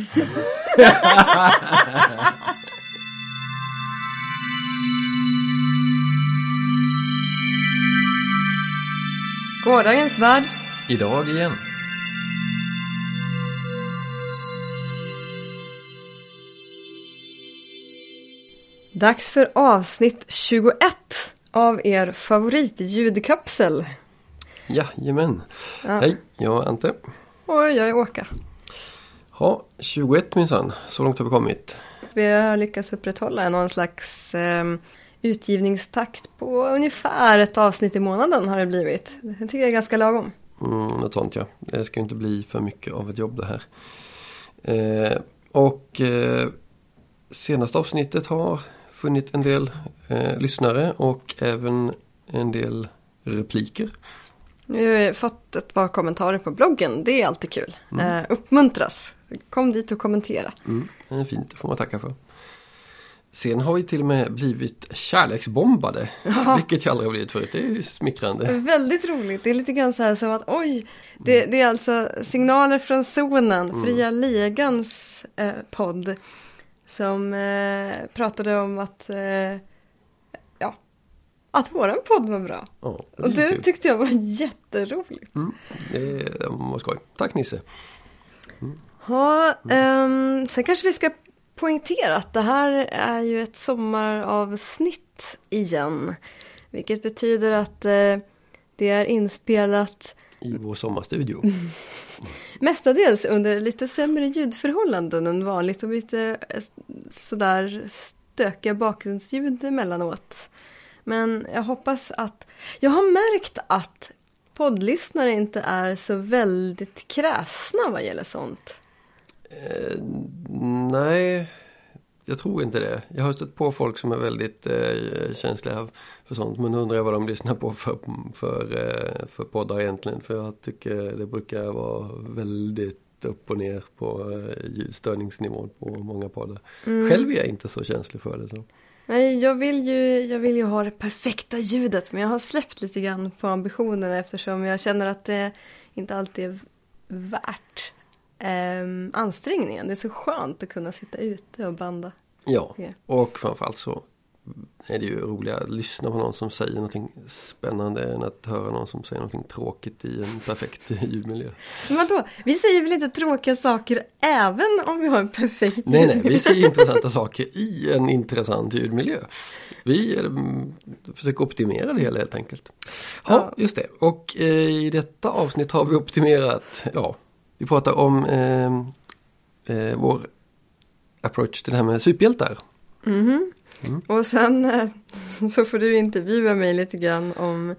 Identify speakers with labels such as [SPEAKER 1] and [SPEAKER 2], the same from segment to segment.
[SPEAKER 1] Gårdagens värld.
[SPEAKER 2] Idag igen.
[SPEAKER 1] Dags för avsnitt 21 av er favoritljudkapsel.
[SPEAKER 2] Jajamän.
[SPEAKER 1] Ja.
[SPEAKER 2] Hej, jag är Ante.
[SPEAKER 1] Och jag är Åka.
[SPEAKER 2] Ja, 21 minsann. Så långt har vi kommit.
[SPEAKER 1] Vi har lyckats upprätthålla någon slags eh, utgivningstakt på ungefär ett avsnitt i månaden har det blivit. Det tycker jag är ganska lagom.
[SPEAKER 2] Mm, något sånt ja. Det ska inte bli för mycket av ett jobb det här. Eh, och eh, senaste avsnittet har funnit en del eh, lyssnare och även en del repliker.
[SPEAKER 1] Nu har vi fått ett par kommentarer på bloggen. Det är alltid kul. Eh, uppmuntras. Kom dit och kommentera.
[SPEAKER 2] Mm, det är fint, det får man tacka för. Sen har vi till och med blivit kärleksbombade. Vilket jag aldrig har blivit förut. Det är ju smickrande.
[SPEAKER 1] Väldigt roligt. Det är lite grann så här som att oj, det, det är alltså signaler från zonen, Fria Ligans eh, podd. Som eh, pratade om att, eh, ja, att våran podd var bra.
[SPEAKER 2] Ja, det
[SPEAKER 1] Och det
[SPEAKER 2] kul.
[SPEAKER 1] tyckte jag var jätteroligt.
[SPEAKER 2] Mm, det var skoj. Tack Nisse.
[SPEAKER 1] Ja, ehm, sen kanske vi ska poängtera att det här är ju ett sommaravsnitt igen. Vilket betyder att eh, det är inspelat
[SPEAKER 2] I vår sommarstudio.
[SPEAKER 1] Mestadels under lite sämre ljudförhållanden än vanligt och lite eh, sådär stökiga bakgrundsljud emellanåt. Men jag hoppas att... Jag har märkt att poddlyssnare inte är så väldigt kräsna vad gäller sånt.
[SPEAKER 2] Eh, nej, jag tror inte det. Jag har stött på folk som är väldigt eh, känsliga för sånt. Men undrar jag vad de lyssnar på för, för, eh, för poddar egentligen. För jag tycker det brukar vara väldigt upp och ner på eh, ljudstörningsnivån på många poddar. Själv är jag inte så känslig för det. Så.
[SPEAKER 1] Nej, jag vill, ju, jag vill ju ha det perfekta ljudet men jag har släppt lite grann på ambitionerna eftersom jag känner att det inte alltid är värt ehm, ansträngningen. Det är så skönt att kunna sitta ute och banda.
[SPEAKER 2] Ja, och framförallt så är det ju roligare att lyssna på någon som säger någonting spännande än att höra någon som säger någonting tråkigt i en perfekt ljudmiljö.
[SPEAKER 1] Men vadå? Vi säger väl inte tråkiga saker även om vi har en perfekt
[SPEAKER 2] Nej, nej,
[SPEAKER 1] ljudmiljö?
[SPEAKER 2] vi säger intressanta saker i en intressant ljudmiljö. Vi mm, försöker optimera det hela helt enkelt. Ja,
[SPEAKER 1] Ja.
[SPEAKER 2] just det. Och eh, i detta avsnitt har vi optimerat, ja, vi pratar om eh, eh, vår approach till det här med superhjältar.
[SPEAKER 1] Mhm. Och sen eh, så får du intervjua mig lite grann om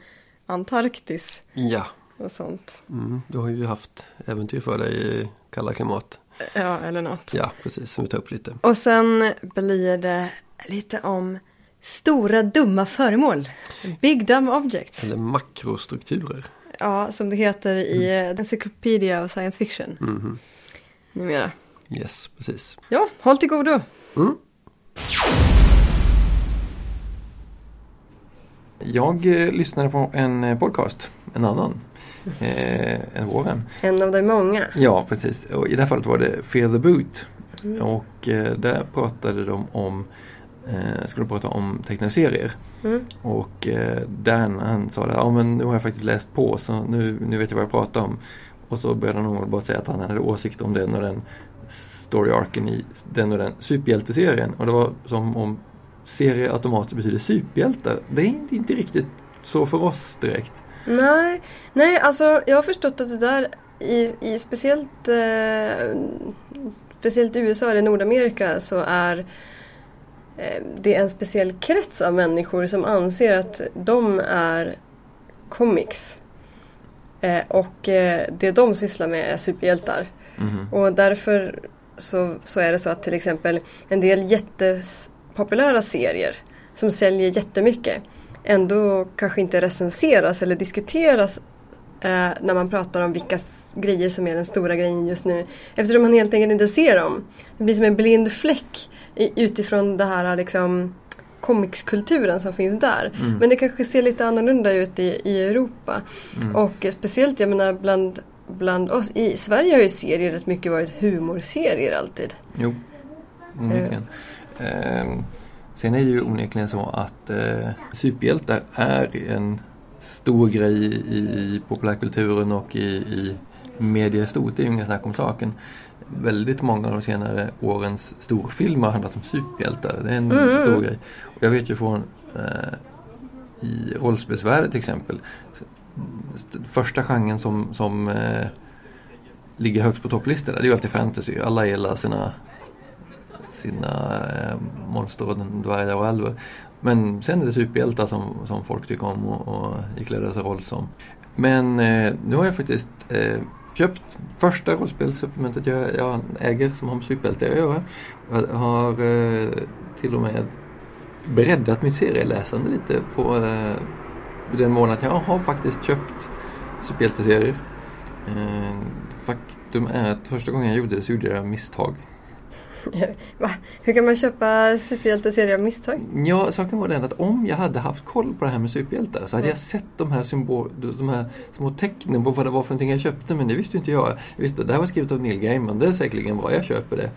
[SPEAKER 1] Antarktis
[SPEAKER 2] Ja,
[SPEAKER 1] och sånt.
[SPEAKER 2] mm, du har ju haft äventyr för dig i kalla klimat.
[SPEAKER 1] Ja, eller något.
[SPEAKER 2] Ja, precis, som vi tar upp lite.
[SPEAKER 1] Och sen blir det lite om stora dumma föremål. Big dumb objects.
[SPEAKER 2] Eller makrostrukturer.
[SPEAKER 1] Ja, som det heter i mm. Encyclopedia of Science Fiction.
[SPEAKER 2] Mhm.
[SPEAKER 1] Numera.
[SPEAKER 2] Yes, precis.
[SPEAKER 1] Ja, håll till godo.
[SPEAKER 2] Mm.
[SPEAKER 3] Jag eh, lyssnade på en eh, podcast, en annan, eh, än våren.
[SPEAKER 1] En av de många.
[SPEAKER 3] Ja, precis. Och I det här fallet var det Fear the Boot. Och eh, där pratade de om, eh, skulle prata om tecknade serier.
[SPEAKER 1] Mm.
[SPEAKER 3] Och eh, Dan han sa det, ja men nu har jag faktiskt läst på så nu, nu vet jag vad jag pratar om. Och så började han bara säga att han hade åsikt om den och den story arken i den och den superhjälteserien. Och det var som om serie automatiskt betyder superhjältar. Det är inte, inte riktigt så för oss direkt.
[SPEAKER 1] Nej, nej, alltså jag har förstått att det där i, i speciellt, eh, speciellt USA eller Nordamerika så är eh, det en speciell krets av människor som anser att de är comics. Eh, och eh, det de sysslar med är superhjältar.
[SPEAKER 3] Mhm.
[SPEAKER 1] Och därför så, så är det så att till exempel en del jättepopulära serier som säljer jättemycket ändå kanske inte recenseras eller diskuteras eh, när man pratar om vilka grejer som är den stora grejen just nu. Eftersom man helt enkelt inte ser dem. Det blir som en blind fläck utifrån det här liksom comicskulturen som finns där. Men det kanske ser lite annorlunda ut i, i Europa. Och eh, speciellt jag menar bland bland oss. I Sverige har ju serier rätt mycket varit humorserier alltid.
[SPEAKER 2] Jo, onekligen. Ehm, sen är det ju onekligen så att eh, superhjältar är en stor grej i, i populärkulturen och i, i media i stort. Det är ju inget snack om saken. Väldigt många av de senare årens storfilmer har handlat om superhjältar. Det är en
[SPEAKER 1] Mm.
[SPEAKER 2] stor grej. Och jag vet ju från eh, i rollspelsvärlden till exempel. st- Första genren som, som eh, ligger högst på topplistorna det är ju alltid fantasy. Alla gillar sina, sina eh, monster och dvärgar och alver. Men sen är det superhjältar som, som folk tycker om och, och ikläder sig roll som. Men eh, nu har jag faktiskt eh, köpt första rollspelssupplementet jag, jag äger som har med superhjältar att göra. Jag har eh, till och med breddat mitt serieläsande lite på eh, den månaden att jag har faktiskt köpt superhjälteserier. Eh, faktum är att första gången jag gjorde det så gjorde jag misstag.
[SPEAKER 1] Va? Hur kan man köpa superhjälteserier av misstag?
[SPEAKER 2] Ja, saken var den att om jag hade haft koll på det här med superhjältar så hade
[SPEAKER 1] Mm.
[SPEAKER 2] jag sett de här, symbol, de här små tecknen på vad det var för någonting jag köpte men det visste inte jag. jag visste, det här var skrivet av Neil Gaiman, det är säkerligen bra, jag köper det.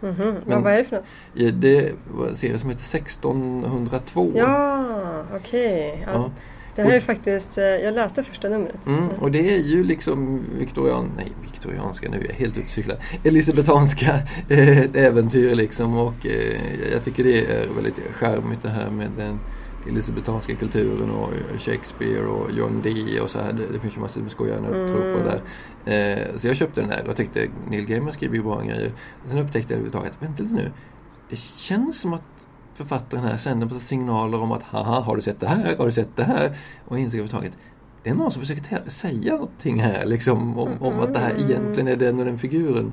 [SPEAKER 1] Mhm.
[SPEAKER 2] Men-
[SPEAKER 1] Vad vad är det för något?
[SPEAKER 2] Det var en serie som heter 1602.
[SPEAKER 1] Ja, okej. Ja.
[SPEAKER 2] Ja.
[SPEAKER 1] Det här är faktiskt, eh, jag läste första numret.
[SPEAKER 2] Mm, och det är ju liksom viktorian, nej viktorianska nu är jag helt utcyklad. Elisabetanska eh, äventyr liksom och eh, jag tycker det är väldigt charmigt det här med den elisabetanska kulturen och Shakespeare och John Dee och så här. Det, det finns ju massor med skojande
[SPEAKER 1] Mm.
[SPEAKER 2] trupper där. Eh, så jag köpte den här och tyckte Neil Gaiman skriver ju bra grejer. Sen upptäckte jag överhuvudtaget, vänta lite nu. Det känns som att författaren här sänder på signaler om att haha, har du sett det här? Har du sett det här? Och inser överhuvudtaget det är någon som försöker säga någonting här liksom om, om att det här egentligen är den och den figuren.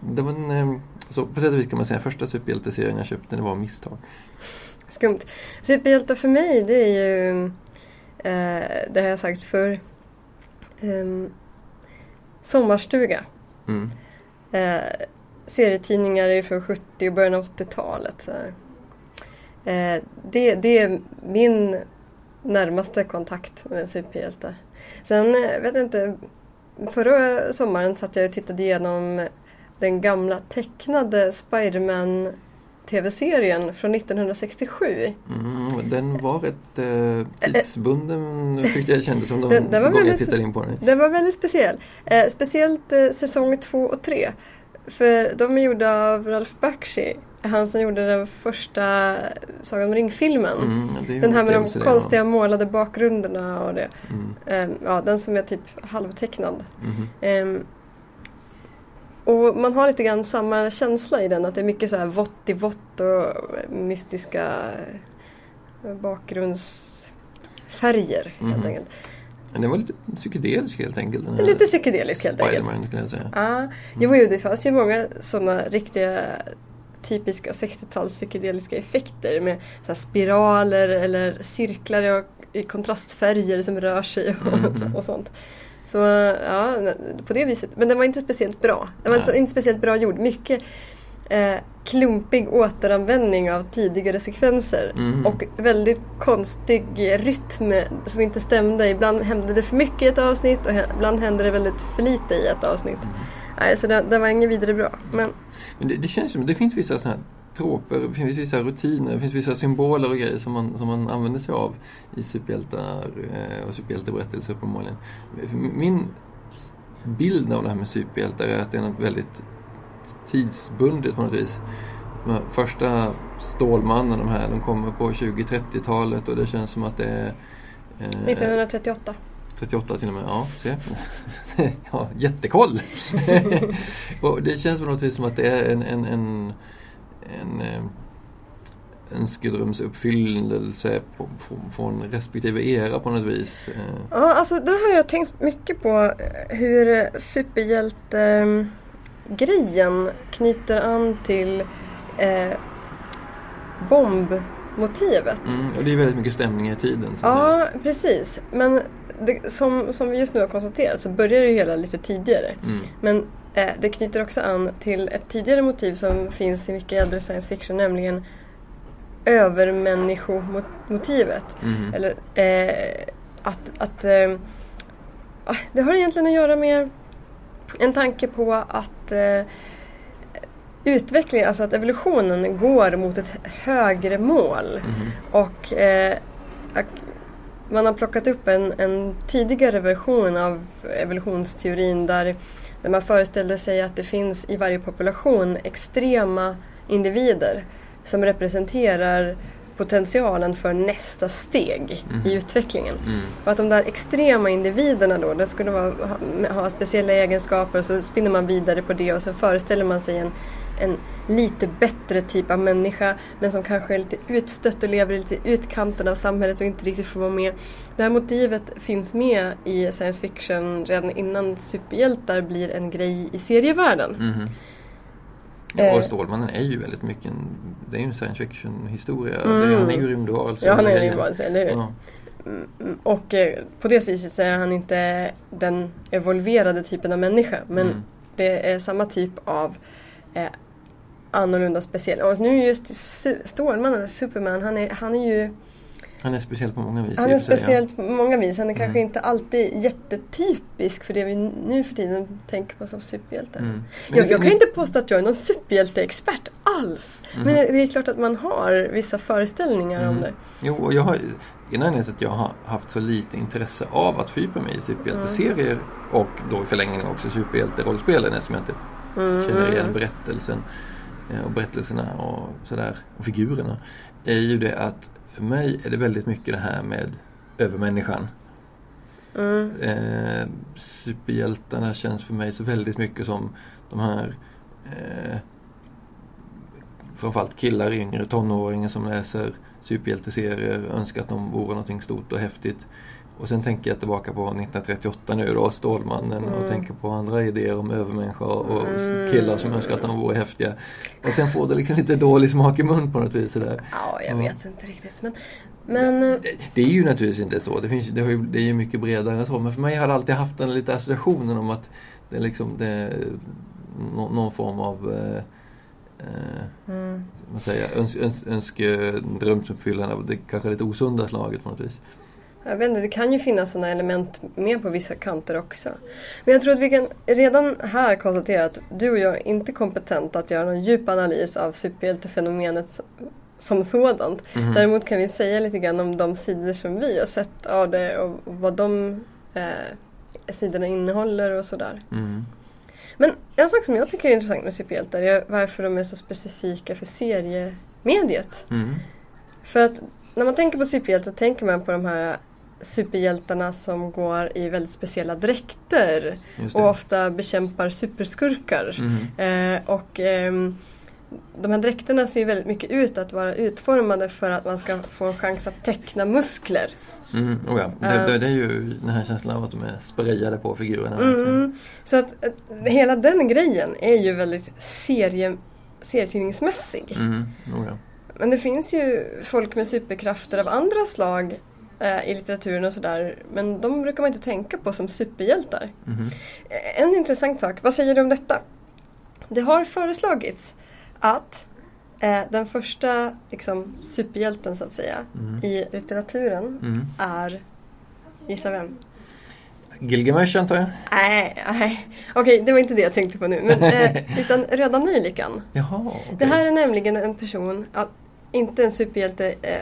[SPEAKER 2] Det var en, eh, så på sätt och vis kan man säga första superhjälteserien jag köpte det var misstag.
[SPEAKER 1] Skumt. Superhjältar för mig det är ju, eh, det har jag sagt för Sommarstuga.
[SPEAKER 2] Mm.
[SPEAKER 1] Eh, serietidningar från 70 och början av 80-talet. Eh, det, det är min närmaste kontakt med en superhjälte. Sen eh, vet jag inte, förra sommaren satt jag och tittade igenom den gamla tecknade Spiderman TV-serien från 1967.
[SPEAKER 2] Mm, den var rätt eh, tidsbunden tyckte jag kändes som de
[SPEAKER 1] Den- den var
[SPEAKER 2] gånger jag tittade in på den.
[SPEAKER 1] Den var väldigt speciell. Eh, speciellt eh, säsong 2 och 3. För de är gjorda av Ralph Bakshi. Han som gjorde den första Sagan om ring-filmen.
[SPEAKER 2] Mm,
[SPEAKER 1] Den här med de
[SPEAKER 2] upplevelse det, ja.
[SPEAKER 1] konstiga målade bakgrunderna och det.
[SPEAKER 2] Mm,
[SPEAKER 1] Eh, ja, den som är typ halvtecknad.
[SPEAKER 2] mhm.
[SPEAKER 1] Ehm, och man har lite grann samma känsla i den. Att det är mycket så här vått i vått och mystiska eh, bakgrundsfärger helt
[SPEAKER 2] Mhm.
[SPEAKER 1] enkelt.
[SPEAKER 2] Den var lite psykedelisk helt enkelt. Den
[SPEAKER 1] Lite psykedelisk helt enkelt.
[SPEAKER 2] Spiderman skulle jag säga.
[SPEAKER 1] Ja, jo, jo, det fanns ju många sådana riktiga typiska 60-tals psykedeliska effekter med så spiraler eller cirklar och, i kontrastfärger som rör sig och,
[SPEAKER 2] Mhm.
[SPEAKER 1] och sånt. Så ja, på det viset. Men den var inte speciellt bra. Den var
[SPEAKER 2] Nej.
[SPEAKER 1] inte, speciellt bra gjord. Mycket eh, klumpig återanvändning av tidigare sekvenser.
[SPEAKER 2] Mhm.
[SPEAKER 1] Och väldigt konstig rytm som inte stämde. Ibland hände det för mycket i ett avsnitt och ibland hände det väldigt för lite i ett avsnitt. Nej, så det, det var inget vidare bra. Men
[SPEAKER 2] Men det, det känns som det finns vissa sådana här troper, det finns vissa rutiner, det finns vissa symboler och grejer som man, som man använder sig av i superhjältar eh, och superhjälteberättelser uppenbarligen. Min bild av det här med superhjältar är att det är något väldigt tidsbundet på något vis. De första Stålmannen, de här, de kommer på 20-30-talet och det känns som att det är eh,
[SPEAKER 1] 1938.
[SPEAKER 2] 38 till och med, ja. Se. ja jättekoll! och det känns på något vis som att det är en, en, en, en eh, önskedrömsuppfyllelse på, på, från respektive era på något vis. Eh,
[SPEAKER 1] Ja, alltså det har jag tänkt mycket på. eh, Hur superhjälte-grejen knyter an till eh, bombmotivet.
[SPEAKER 2] Mm, och det är väldigt mycket stämning i tiden.
[SPEAKER 1] Ja, precis. Men det, som, som vi just nu har konstaterat så börjar det hela lite tidigare.
[SPEAKER 2] Mm,
[SPEAKER 1] Men eh, det knyter också an till ett tidigare motiv som finns i mycket äldre science fiction, nämligen övermänniskomotivet.
[SPEAKER 2] mhm.
[SPEAKER 1] Eller eh, att, att eh, ah, det har egentligen att göra med en tanke på att eh, utvecklingen, alltså att evolutionen går mot ett högre mål.
[SPEAKER 2] Mhm.
[SPEAKER 1] Och eh, man har plockat upp en, en tidigare version av evolutionsteorin där, där man föreställde sig att det finns i varje population extrema individer som representerar potentialen för nästa steg i utvecklingen.
[SPEAKER 2] Mm.
[SPEAKER 1] Och att de där extrema individerna då, det skulle vara, ha, ha speciella egenskaper och så spinner man vidare på det och så föreställer man sig en, en lite bättre typ av människa men som kanske är lite utstött och lever i lite utkanten av samhället och inte riktigt får vara med. Det här motivet finns med i science fiction redan innan superhjältar blir en grej i serievärlden.
[SPEAKER 2] Mhm. Ja,
[SPEAKER 1] Eh.
[SPEAKER 2] och Stålmannen är ju väldigt mycket en, det är ju en science fiction historia.
[SPEAKER 1] Mm.
[SPEAKER 2] Han är ju rymdvarelse.
[SPEAKER 1] Ja, han är rymdvarelse, eller hur?
[SPEAKER 2] Ja.
[SPEAKER 1] Mm, Och eh, på det viset så är han inte den evolverade typen av människa. Men
[SPEAKER 2] Mm.
[SPEAKER 1] det är samma typ av eh, annorlunda speciell. Och nu just Stålmannen, Superman, han är, han är ju
[SPEAKER 2] Han är speciell på många vis.
[SPEAKER 1] han är
[SPEAKER 2] och
[SPEAKER 1] speciellt på många vis. Han är kanske
[SPEAKER 2] Mm.
[SPEAKER 1] inte alltid jättetypisk för det vi nu för tiden tänker på som superhjältar.
[SPEAKER 2] Mm.
[SPEAKER 1] Jag, jag kan inte påstå att jag är någon superhjälteexpert alls.
[SPEAKER 2] Mhm.
[SPEAKER 1] Men det är klart att man har vissa föreställningar om
[SPEAKER 2] Mm.
[SPEAKER 1] det.
[SPEAKER 2] Jo, och jag har en anledning till att jag har haft så lite intresse av att fördjupa mig i superhjälteserier och då i förlängningen också superhjälterollspelen eftersom jag inte
[SPEAKER 1] Mm.
[SPEAKER 2] känner igen berättelsen och berättelserna och sådär och figurerna är ju det att för mig är det väldigt mycket det här med övermänniskan.
[SPEAKER 1] Mm.
[SPEAKER 2] Eh, superhjältarna känns för mig så väldigt mycket som de här eh, framförallt killar, yngre tonåringar som läser superhjälteserier, önskar att de vore någonting stort och häftigt. Och sen tänker jag tillbaka på 1938 nu då, Stålmannen och
[SPEAKER 1] Mm.
[SPEAKER 2] tänker på andra idéer om övermänniska och
[SPEAKER 1] Mm.
[SPEAKER 2] killar som önskar att de vore häftiga. Och sen får det liksom lite dålig smak i mun på något vis. Sådär.
[SPEAKER 1] Ja, jag
[SPEAKER 2] Ja.
[SPEAKER 1] vet inte riktigt. Men, men
[SPEAKER 2] Det, det är ju naturligtvis inte så. Det, finns, det, har ju, det är ju mycket bredare än så. Men för mig har det alltid haft den lite associationen om att det är liksom det nå, någon form av eh, eh,
[SPEAKER 1] mm.
[SPEAKER 2] säger jag, öns, öns, önskedrömsuppfyllande av det kanske lite osunda slaget på något vis.
[SPEAKER 1] Jag vet inte, det kan ju finnas sådana element med på vissa kanter också. Men jag tror att vi kan redan här konstatera att du och jag är inte kompetenta att göra någon djup analys av superhjältefenomenet som- sådant.
[SPEAKER 2] Mhm.
[SPEAKER 1] Däremot kan vi säga lite grann om de sidor som vi har sett av det och vad de eh, sidorna innehåller och sådär.
[SPEAKER 2] Mm.
[SPEAKER 1] Men en sak som jag tycker är intressant med superhjältar är varför de är så specifika för seriemediet.
[SPEAKER 2] Mm.
[SPEAKER 1] För att när man tänker på superhjältar tänker man på de här superhjältarna som går i väldigt speciella dräkter
[SPEAKER 2] det.
[SPEAKER 1] och ofta bekämpar superskurkar.
[SPEAKER 2] Mm.
[SPEAKER 1] Eh, och ehm, de här dräkterna ser väldigt mycket ut att vara utformade för att man ska få en chans att teckna muskler.
[SPEAKER 2] Mm. Oh ja. det,
[SPEAKER 1] Eh.
[SPEAKER 2] det, det är ju den här känslan av att de är sprayade på figurerna.
[SPEAKER 1] Mm. Så att eh, hela den grejen är ju väldigt serie, serietidningsmässig.
[SPEAKER 2] Mm. Oh ja.
[SPEAKER 1] Men det finns ju folk med superkrafter av andra slag eh, i litteraturen och sådär. Men de brukar man inte tänka på som superhjältar. Eh, En intressant sak, vad säger du om detta? Det har föreslagits att eh, den första liksom, superhjälten så att säga
[SPEAKER 2] Mm.
[SPEAKER 1] i litteraturen
[SPEAKER 2] Mm.
[SPEAKER 1] är, gissa vem?
[SPEAKER 2] Gilgamesh antar jag?
[SPEAKER 1] Nej, nej. Okej, det var inte det jag tänkte på nu. Men, eh, utan Röda Nejlikan.
[SPEAKER 2] Jaha, okej.
[SPEAKER 1] Det här är nämligen en person, inte en superhjälte eh,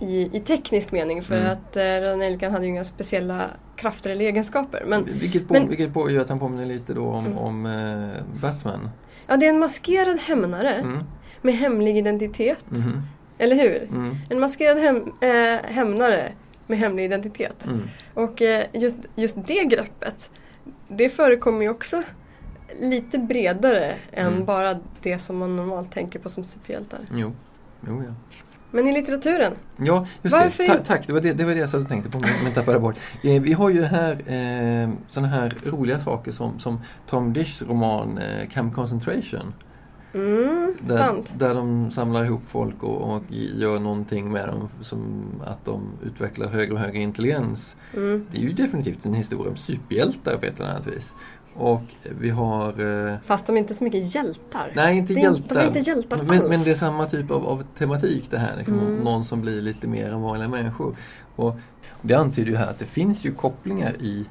[SPEAKER 1] i, i teknisk mening för
[SPEAKER 2] Mm.
[SPEAKER 1] att eh, Röda Nejlikan hade ju inga speciella krafter eller egenskaper. Men
[SPEAKER 2] vilket, på,
[SPEAKER 1] men-
[SPEAKER 2] vilket på, gör att han påminner lite då om, om eh, Batman.
[SPEAKER 1] ja, det är en maskerad hämnare
[SPEAKER 2] Mm.
[SPEAKER 1] med hemlig identitet.
[SPEAKER 2] Mhm.
[SPEAKER 1] Eller hur?
[SPEAKER 2] Mm.
[SPEAKER 1] En maskerad hem, eh, hämnare med hemlig identitet.
[SPEAKER 2] Mm.
[SPEAKER 1] Och eh, just, just det greppet, det förekommer ju också lite bredare än
[SPEAKER 2] Mm.
[SPEAKER 1] bara det som man normalt tänker på som superhjältar.
[SPEAKER 2] Jo. jo, ja.
[SPEAKER 1] Men i litteraturen,
[SPEAKER 2] Ja, just
[SPEAKER 1] Varför
[SPEAKER 2] det. Ta tack, det var det, det var det jag satt och tänkte på men, tappade bort. Eh, vi har ju här, eh, sådana här roliga saker som, som Tom Dishs roman eh, Camp Concentration.
[SPEAKER 1] mm,
[SPEAKER 2] Där,
[SPEAKER 1] sant.
[SPEAKER 2] där de samlar ihop folk och, och gör någonting med dem som att de utvecklar högre och högre intelligens.
[SPEAKER 1] Mm.
[SPEAKER 2] Det är ju definitivt en historia om superhjältar på ett eller annat vis. Och vi har... Eh,
[SPEAKER 1] Fast de är inte så mycket hjältar.
[SPEAKER 2] nej, inte
[SPEAKER 1] Det är-
[SPEAKER 2] hjältar.
[SPEAKER 1] de är inte hjältar
[SPEAKER 2] men,
[SPEAKER 1] alls.
[SPEAKER 2] men det är samma typ av, av tematik det här. Liksom,
[SPEAKER 1] Mm.
[SPEAKER 2] Någon som blir lite mer än vanliga människor. Och det antyder ju här att det finns ju kopplingar i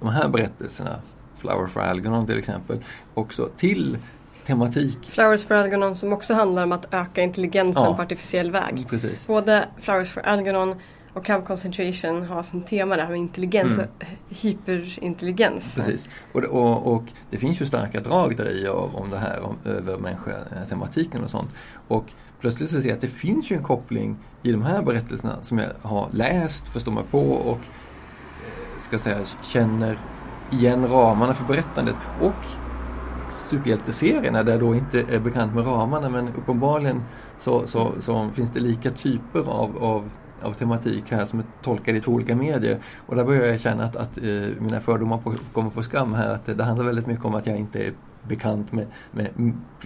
[SPEAKER 2] de här berättelserna Flower for Algernon till exempel också till tematik.
[SPEAKER 1] Flowers for Algernon som också handlar om att öka intelligensen
[SPEAKER 2] Ja.
[SPEAKER 1] på artificiell väg.
[SPEAKER 2] Precis.
[SPEAKER 1] Både Flowers for Algernon och Camp Concentration har som tema det här med intelligens
[SPEAKER 2] Mm.
[SPEAKER 1] och hyperintelligens.
[SPEAKER 2] Precis. Och, och, och det finns ju starka drag där i av, om det här om övermänniska-tematiken och sånt. Och plötsligt så ser jag att det finns ju en koppling i de här berättelserna som jag har läst, förstår mig på och eh, ska säga känner igen ramarna för berättandet. Och superhjälteserierna där jag då inte är bekant med ramarna men uppenbarligen så, så, så finns det lika typer av, av, av tematik här som är tolkade i två olika medier. Och där börjar jag känna att, att eh, mina fördomar på, kommer på skam här. Att det, handlar väldigt mycket om att jag inte är bekant med, med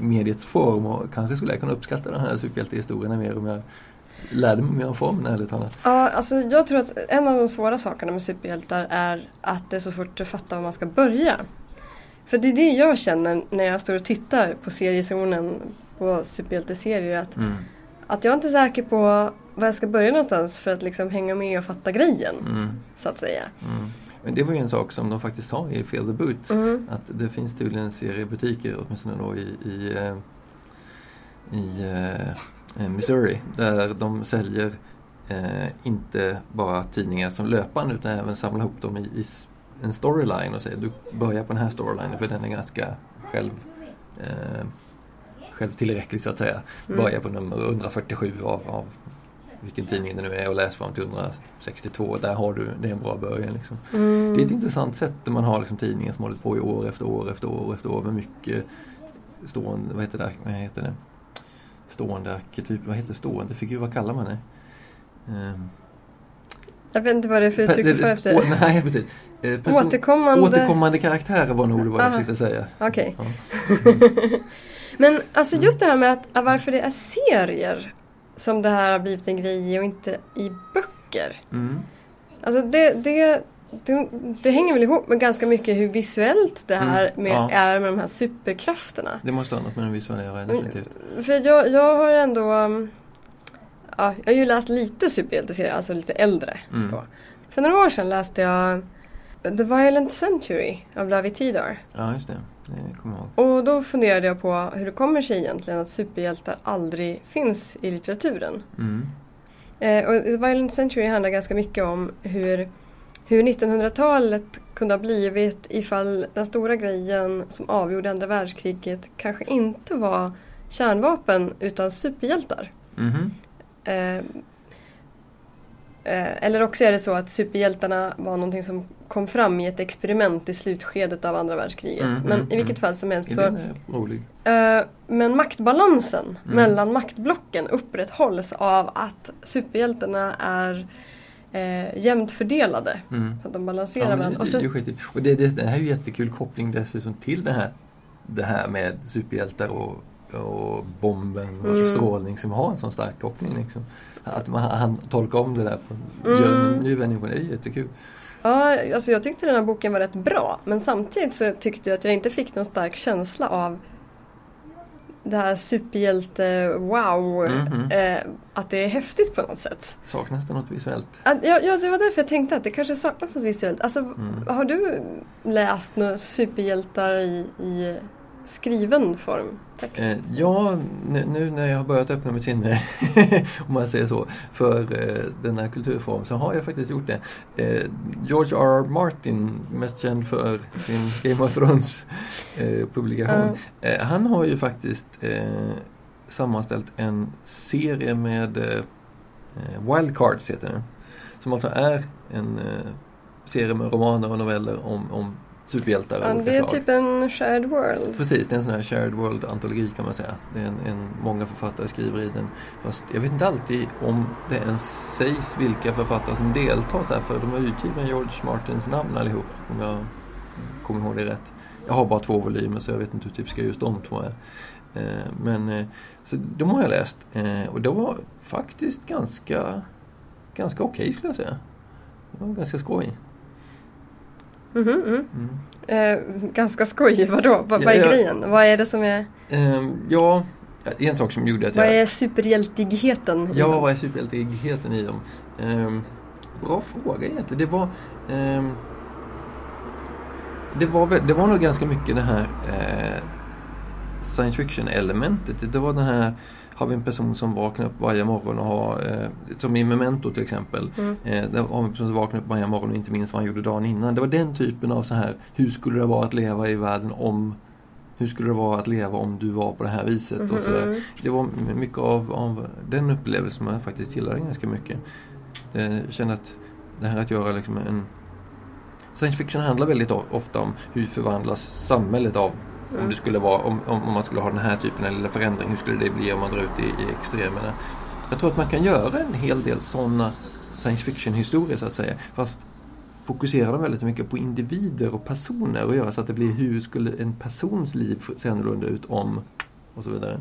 [SPEAKER 2] mediets form och kanske skulle jag kunna uppskatta den här superhjältehistorierna mer om jag lärde mig mer om formen ärligt talat.
[SPEAKER 1] Ja, alltså jag tror att en av de svåra sakerna med superhjältar är att det är så svårt att fatta var man ska börja. För det är det jag känner när jag står och tittar på seriezonen på superhjälteserier. Att,
[SPEAKER 2] Mm.
[SPEAKER 1] Att jag är inte är säker på var jag ska börja någonstans för att liksom hänga med och fatta grejen.
[SPEAKER 2] Mm.
[SPEAKER 1] Så att säga.
[SPEAKER 2] Mm. Men det var ju en sak som de faktiskt sa i Feel the Boot.
[SPEAKER 1] Mm.
[SPEAKER 2] Att det finns tydligen seriebutiker, åtminstone då i, i, eh, i eh, Missouri, där de säljer eh, inte bara tidningar som löpande utan även samlar ihop dem i, i en storyline och säger du börjar på den här storylinen för den är ganska själv eh, självtillräcklig så att säga.
[SPEAKER 1] Mm.
[SPEAKER 2] Börja på nummer 147 av, av vilken tidning det nu är och läs fram till 162. Där har du, det är en bra början. Liksom.
[SPEAKER 1] Mm.
[SPEAKER 2] Det är ett intressant sätt där man har liksom tidningen som hållit på i år efter år efter år efter år med mycket stående, vad heter det, vad heter det? Stående arketyp, vad heter stående figur, vad kallar man det? Ehm,
[SPEAKER 1] Jag vet inte vad det är för uttryck du får
[SPEAKER 2] Å-
[SPEAKER 1] efter.
[SPEAKER 2] Nej, precis. Eh, person-
[SPEAKER 1] Återkommande.
[SPEAKER 2] återkommande karaktärer var nog det vad jag försökte säga.
[SPEAKER 1] Okej.
[SPEAKER 2] Ja.
[SPEAKER 1] Men alltså just det här med att, att varför det är serier som det här har blivit en grej i och inte i böcker.
[SPEAKER 2] Mm.
[SPEAKER 1] Alltså det, det, det, det hänger väl ihop med ganska mycket hur visuellt det här
[SPEAKER 2] Mm,
[SPEAKER 1] med,
[SPEAKER 2] ja.
[SPEAKER 1] är med de här superkrafterna.
[SPEAKER 2] Det måste ha något med den visuella göra, definitivt.
[SPEAKER 1] För jag, jag har ändå um, ja, Jag har ju läst lite superhjälteserier, alltså lite äldre.
[SPEAKER 2] Mm.
[SPEAKER 1] För några år sedan läste jag The Violent Century av Lavi Tidar.
[SPEAKER 2] Ja, just det. Ihåg.
[SPEAKER 1] Och då funderade jag på hur det kommer sig egentligen att superhjältar aldrig finns i litteraturen.
[SPEAKER 2] Mm.
[SPEAKER 1] Eh, och Violent Century handlar ganska mycket om hur, hur 1900-talet kunde ha blivit ifall den stora grejen som avgjorde andra världskriget kanske inte var kärnvapen utan superhjältar. Eh, eh, eller också är det så att superhjältarna var någonting som kom fram i ett experiment i slutskedet av andra världskriget.
[SPEAKER 2] Mm,
[SPEAKER 1] Men
[SPEAKER 2] mm,
[SPEAKER 1] i vilket
[SPEAKER 2] mm.
[SPEAKER 1] fall som helst så. Eh, Men maktbalansen
[SPEAKER 2] Mm.
[SPEAKER 1] mellan maktblocken upprätthålls av att superhjältarna är eh, jämnt fördelade.
[SPEAKER 2] Mm.
[SPEAKER 1] Så att de balanserar
[SPEAKER 2] Ja,
[SPEAKER 1] varandra. Och så,
[SPEAKER 2] det, och det, det, det här är ju jättekul koppling dessutom till det här, det här med superhjältar och, och bomben och
[SPEAKER 1] Mm.
[SPEAKER 2] strålning som har en sån stark koppling. Liksom. Att man han tolkar om det där på
[SPEAKER 1] Mm.
[SPEAKER 2] ny vändning det. Är jättekul.
[SPEAKER 1] ja, alltså jag tyckte den här boken var rätt bra. Men samtidigt så tyckte jag att jag inte fick någon stark känsla av det här superhjälte-wow.
[SPEAKER 2] Mhm.
[SPEAKER 1] Eh, att det är häftigt på något sätt.
[SPEAKER 2] Saknas det något visuellt?
[SPEAKER 1] Att, ja, ja, det var därför jag tänkte att det kanske saknas något visuellt. Alltså,
[SPEAKER 2] Mm.
[SPEAKER 1] Har du läst några superhjältar i, i skriven form? Text?
[SPEAKER 2] Eh, ja, nu, nu när jag har börjat öppna mitt sinne, om man säger så, för eh, den här kulturformen så har jag faktiskt gjort det. Eh, George R. R. Martin, mest känd för sin Game of Thrones eh, publikation. Eh, han har ju faktiskt eh, sammanställt en serie med Wildcards heter den. Som alltså är en serie med romaner och noveller om, om superhjältar
[SPEAKER 1] Ja, det är
[SPEAKER 2] slag.
[SPEAKER 1] typ en shared world.
[SPEAKER 2] Precis, det är en sån här shared world-antologi kan man säga. Det är en, en, många författare skriver i den. Fast jag vet inte alltid om det ens sägs vilka författare som deltar så här, för de är utgivna George Martins namn allihop. Om jag kommer ihåg det rätt. Jag har bara två volymer så jag vet inte hur typiska just de två är. Eh, men eh, så de har jag läst eh, och det var faktiskt ganska ganska okej skulle jag säga. Det var ganska skoj.
[SPEAKER 1] Mm.
[SPEAKER 2] Mm.
[SPEAKER 1] Eh, ganska skoj, vadå? Vad, vad är
[SPEAKER 2] Ja, ja.
[SPEAKER 1] grejen? Vad är det som är,
[SPEAKER 2] Ehm, ja, en sak som gjorde att
[SPEAKER 1] vad
[SPEAKER 2] jag...
[SPEAKER 1] är superhjältigheten?
[SPEAKER 2] Ja, vad är superhjältigheten i dem? Ehm, bra fråga egentligen. Det var... ehm, det, var, det var nog ganska mycket det här eh, science fiction elementet. Det var den här, har vi en person som vaknar upp varje morgon och har, eh, som i Memento till exempel.
[SPEAKER 1] Mm.
[SPEAKER 2] Eh, där har vi en person som vaknar upp varje morgon och inte minst vad han gjorde dagen innan. Det var den typen av så här, hur skulle det vara att leva i världen om hur skulle det vara att leva om du var på det här viset? Och så där.
[SPEAKER 1] Mhm.
[SPEAKER 2] Det var mycket av, av den upplevelsen som jag faktiskt gillade ganska mycket. Jag känner att det här att göra liksom en Science fiction handlar väldigt ofta om hur förvandlas samhället av om, det skulle vara, om, om man skulle ha den här typen av lilla förändring. Hur skulle det bli om man drar ut i, i extremerna? Jag tror att man kan göra en hel del sådana science fiction historier så att säga. Fast fokusera dem väldigt mycket på individer och personer och göra så att det blir hur skulle en persons liv se annorlunda ut om och så vidare.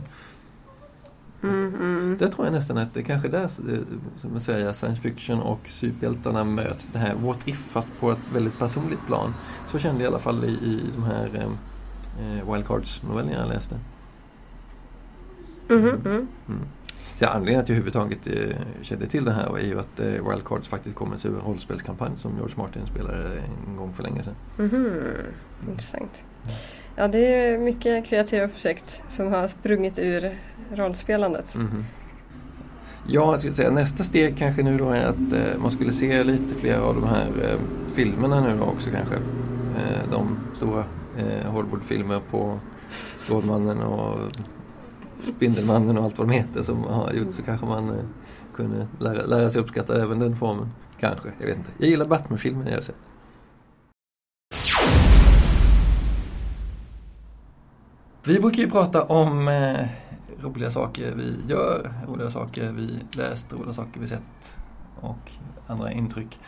[SPEAKER 1] Mm, mm.
[SPEAKER 2] Det tror jag nästan att det kanske är där eh, som jag säger, science fiction och superhjältarna möts. Det här what if fast på ett väldigt personligt plan. Så kände jag i alla fall i, i de här eh, Wildcards-novellerna jag läste.
[SPEAKER 1] Mhm, mm.
[SPEAKER 2] Mm. Så anledningen att jag överhuvudtaget eh, kände till det här är ju att eh, Wildcards faktiskt kommer sig ur en rollspelskampanj som George Martin spelade en gång för länge sedan.
[SPEAKER 1] Mhm. Intressant. Ja, det är mycket kreativa projekt som har sprungit ur rollspelandet.
[SPEAKER 2] Mhm. Ja, jag skulle säga nästa steg kanske nu då är att eh, man skulle se lite fler av de här eh, filmerna nu då också kanske. Eh, de stora eh, Hollywoodfilmer på Stålmannen och Spindelmannen och allt vad de heter som har gjort så kanske man eh, kunde lära, lära sig uppskatta även den formen. Kanske, jag vet inte. Jag gillar Batman-filmen jag har sett. Vi brukar ju prata om eh, roliga saker vi gör, roliga saker vi läst, roliga saker vi sett och andra intryck.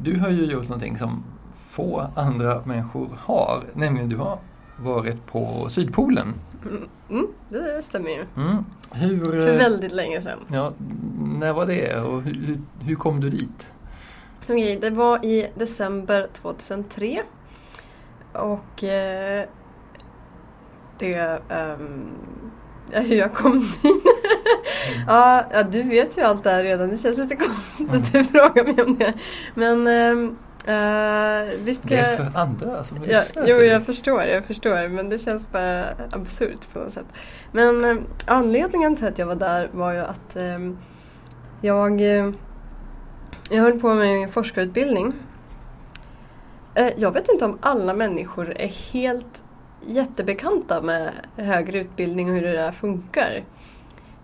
[SPEAKER 2] Du har ju gjort någonting som få andra människor har, nämligen du har varit på Sydpolen.
[SPEAKER 1] Mm, mm, det stämmer ju.
[SPEAKER 2] Mm. Hur,
[SPEAKER 1] För
[SPEAKER 2] eh,
[SPEAKER 1] väldigt länge sedan.
[SPEAKER 2] ja, när var det och hur, hur, kom du dit?
[SPEAKER 1] Okej, det var i december 2003. Och eh, det... ehm, ja, hur jag kom dit? ja, ja, du vet ju allt det här redan. Det känns lite konstigt att du frågar mig om det. Men ehm, eh, visst kan
[SPEAKER 2] Det är för andra som
[SPEAKER 1] Ja,
[SPEAKER 2] lyssnar.
[SPEAKER 1] jo,
[SPEAKER 2] så-
[SPEAKER 1] jag förstår, jag förstår. Men det känns bara absurt på något sätt. Men eh, anledningen till att jag var där var ju att eh, jag, eh, jag höll på med min forskarutbildning. Eh, jag vet inte om alla människor är helt jättebekanta med högre utbildning och hur det där funkar.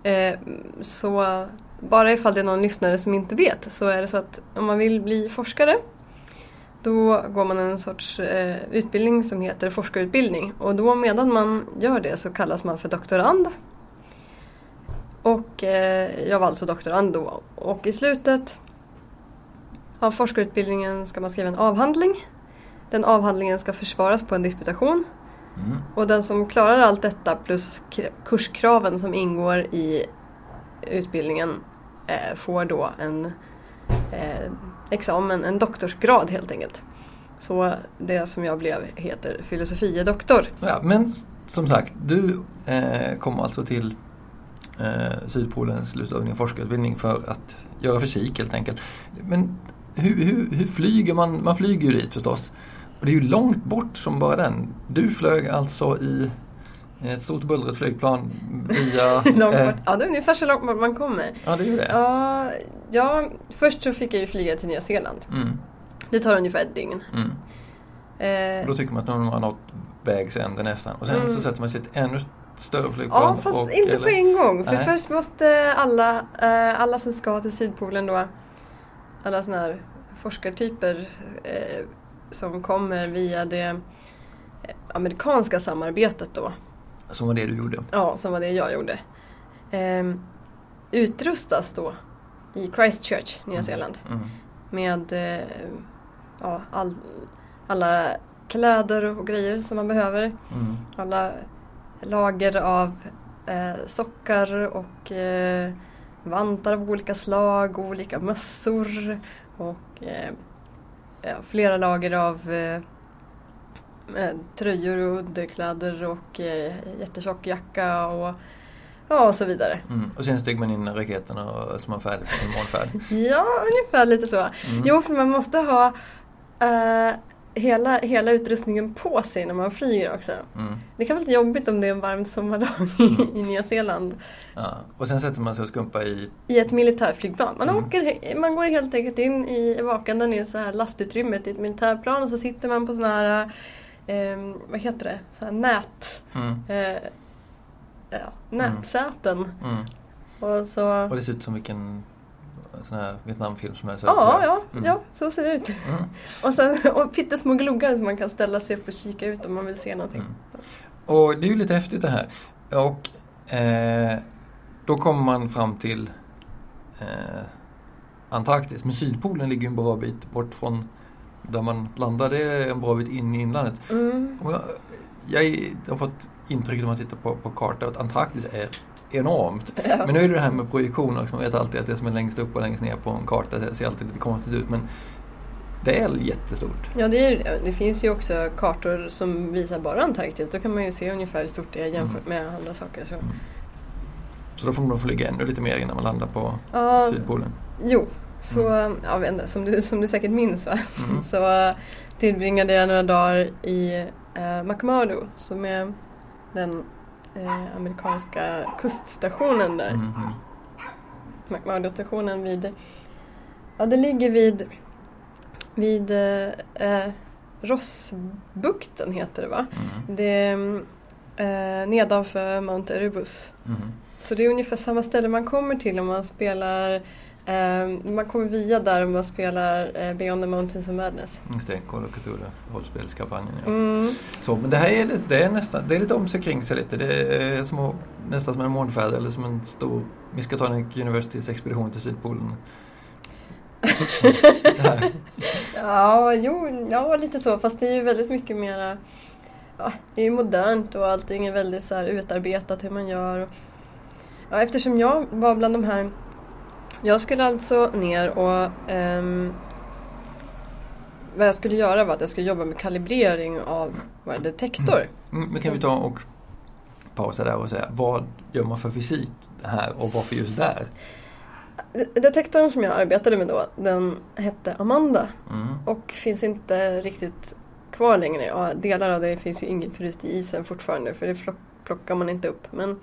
[SPEAKER 1] Eh, så bara ifall det är någon lyssnare som inte vet så är det så att om man vill bli forskare då går man en sorts eh, utbildning som heter forskarutbildning och då medan man gör det så kallas man för doktorand. Och eh, jag var alltså doktorand då och i slutet av forskarutbildningen ska man skriva en avhandling. Den avhandlingen ska försvaras på en disputation
[SPEAKER 2] Mm.
[SPEAKER 1] och den som klarar allt detta plus kurskraven som ingår i utbildningen eh, får då en eh, examen, en doktorsgrad helt enkelt. Så det som jag blev heter filosofie doktor.
[SPEAKER 2] Ja, men som sagt, du eh, kom alltså till eh, Sydpolens slutövning och forskarutbildning för att göra fysik helt enkelt. Men hur, hur, hur flyger man? Man flyger ju dit förstås. Och det är ju långt bort som bara den. Du flög alltså i ett stort bullrigt flygplan via...
[SPEAKER 1] Långt
[SPEAKER 2] eh.
[SPEAKER 1] Ja, det är ungefär så långt bort man kommer.
[SPEAKER 2] Ja, det är ju det.
[SPEAKER 1] Ja, ja, först så fick jag ju flyga till Nya Zeeland.
[SPEAKER 2] Mm,
[SPEAKER 1] Det tar ungefär ett dygn.
[SPEAKER 2] mm.
[SPEAKER 1] Eh,
[SPEAKER 2] då tycker man att nu har man nått vägs ände nästan. Och sen
[SPEAKER 1] Mm.
[SPEAKER 2] så sätter man sig i ett ännu större flygplan.
[SPEAKER 1] Ja, fast
[SPEAKER 2] och,
[SPEAKER 1] inte
[SPEAKER 2] eller-
[SPEAKER 1] på en gång. För
[SPEAKER 2] Nej.
[SPEAKER 1] först måste alla, eh, alla som ska till Sydpolen då, alla sådana här forskartyper eh, som kommer via det eh, amerikanska samarbetet då,
[SPEAKER 2] Som var det du gjorde.
[SPEAKER 1] ja, som var det jag gjorde, eh, utrustas då i Christchurch, Nya Zeeland,
[SPEAKER 2] Mm.
[SPEAKER 1] med eh, ja, all, alla kläder och grejer som man behöver.
[SPEAKER 2] Mm.
[SPEAKER 1] alla lager av eh, sockar och eh, vantar av olika slag, olika mössor och eh, flera lager av eh, tröjor och underkläder och eh, jättetjock jacka och, ja, och så vidare.
[SPEAKER 2] Mm. Och sen steg man in i raketerna och så man färdig för en månfärd.
[SPEAKER 1] Ja, ungefär lite så.
[SPEAKER 2] Mm.
[SPEAKER 1] Jo, för man måste ha eh, hela, hela utrustningen på sig när man flyger också.
[SPEAKER 2] Mm.
[SPEAKER 1] Det kan vara lite jobbigt om det är en varm sommardag i, i Nya Zeeland.
[SPEAKER 2] Ja. Och sen sätter man sig och skumpar i...
[SPEAKER 1] I ett militärflygplan. Man,
[SPEAKER 2] Mm.
[SPEAKER 1] åker, man går helt enkelt in i vakandan i så här lastutrymmet i ett militärplan och så sitter man på såna här, eh, vad heter det, så här nät,
[SPEAKER 2] Mm.
[SPEAKER 1] eh, ja, nätsäten.
[SPEAKER 2] Mm.
[SPEAKER 1] Och så,
[SPEAKER 2] Och det ser ut som vilken sån här Vietnamfilm som så
[SPEAKER 1] ja, ja,
[SPEAKER 2] Mm.
[SPEAKER 1] ja, så ser det ut.
[SPEAKER 2] Mm.
[SPEAKER 1] Och, sen, och pyttesmå gluggar som man kan ställa sig upp och kika ut om man vill se någonting.
[SPEAKER 2] Mm. Och det är ju lite häftigt det här. Och eh, då kommer man fram till eh, Antarktis. Men Sydpolen ligger ju en bra bit bort från där man är en bra bit in i inlandet.
[SPEAKER 1] Mm.
[SPEAKER 2] Jag, jag, har fått intrycket när man tittar på, på kartan att Antarktis är enormt.
[SPEAKER 1] Ja.
[SPEAKER 2] Men nu är det det här med projektioner. Man vet alltid att det som är längst upp och längst ner på en karta det ser alltid lite konstigt ut. Men det är jättestort.
[SPEAKER 1] Ja, det, är, det finns ju också kartor som visar bara Antarktis. Då kan man ju se ungefär hur stort det är jämfört
[SPEAKER 2] Mm.
[SPEAKER 1] med andra saker. Så.
[SPEAKER 2] Så då får man flyga ännu lite mer innan man landar på
[SPEAKER 1] Ja,
[SPEAKER 2] Sydpolen.
[SPEAKER 1] jo. Så, ja, jag vet inte, som, du, som du säkert minns va?
[SPEAKER 2] Mm.
[SPEAKER 1] Så tillbringade jag några dagar i eh, McMurdo som är den eh, amerikanska kuststationen där.
[SPEAKER 2] Mm, mm.
[SPEAKER 1] McMurdo-stationen vid... Ja, det ligger vid... Vid eh, eh, Rossbukten heter det va?
[SPEAKER 2] Mm,
[SPEAKER 1] Det är eh, nedanför Mount Erebus.
[SPEAKER 2] mm.
[SPEAKER 1] Så det är ungefär samma ställe man kommer till om man spelar eh, man kommer via där om man spelar eh, Beyond the Mountains of Madness.
[SPEAKER 2] Just det, Call of Cthulhu, rollspelskampanjen. Ja.
[SPEAKER 1] Mm.
[SPEAKER 2] Så, men det här är lite, det är nästan, det är lite om sig kring sig lite. Det är små, nästan som en månfärd eller som en stor Miskatonic Universitys expedition till Sydpolen.
[SPEAKER 1] Ja, jo, ja, lite så. Fast det är ju väldigt mycket mera... Ja, det är ju modernt och allting är väldigt så här utarbetat hur man gör. Och, ja, eftersom jag var bland de här... Jag skulle alltså ner och... ehm, vad jag skulle göra var att jag skulle jobba med kalibrering av vår detektor.
[SPEAKER 2] Mm, Men kan vi ta och pausa där och säga vad gör man för fysik här och varför just där?
[SPEAKER 1] Detektorn som jag arbetade med då, den hette Amanda.
[SPEAKER 2] Mm.
[SPEAKER 1] Och finns inte riktigt kvar längre. Ja, delar av det finns ju inget fryst i isen fortfarande för det plockar man inte upp. Men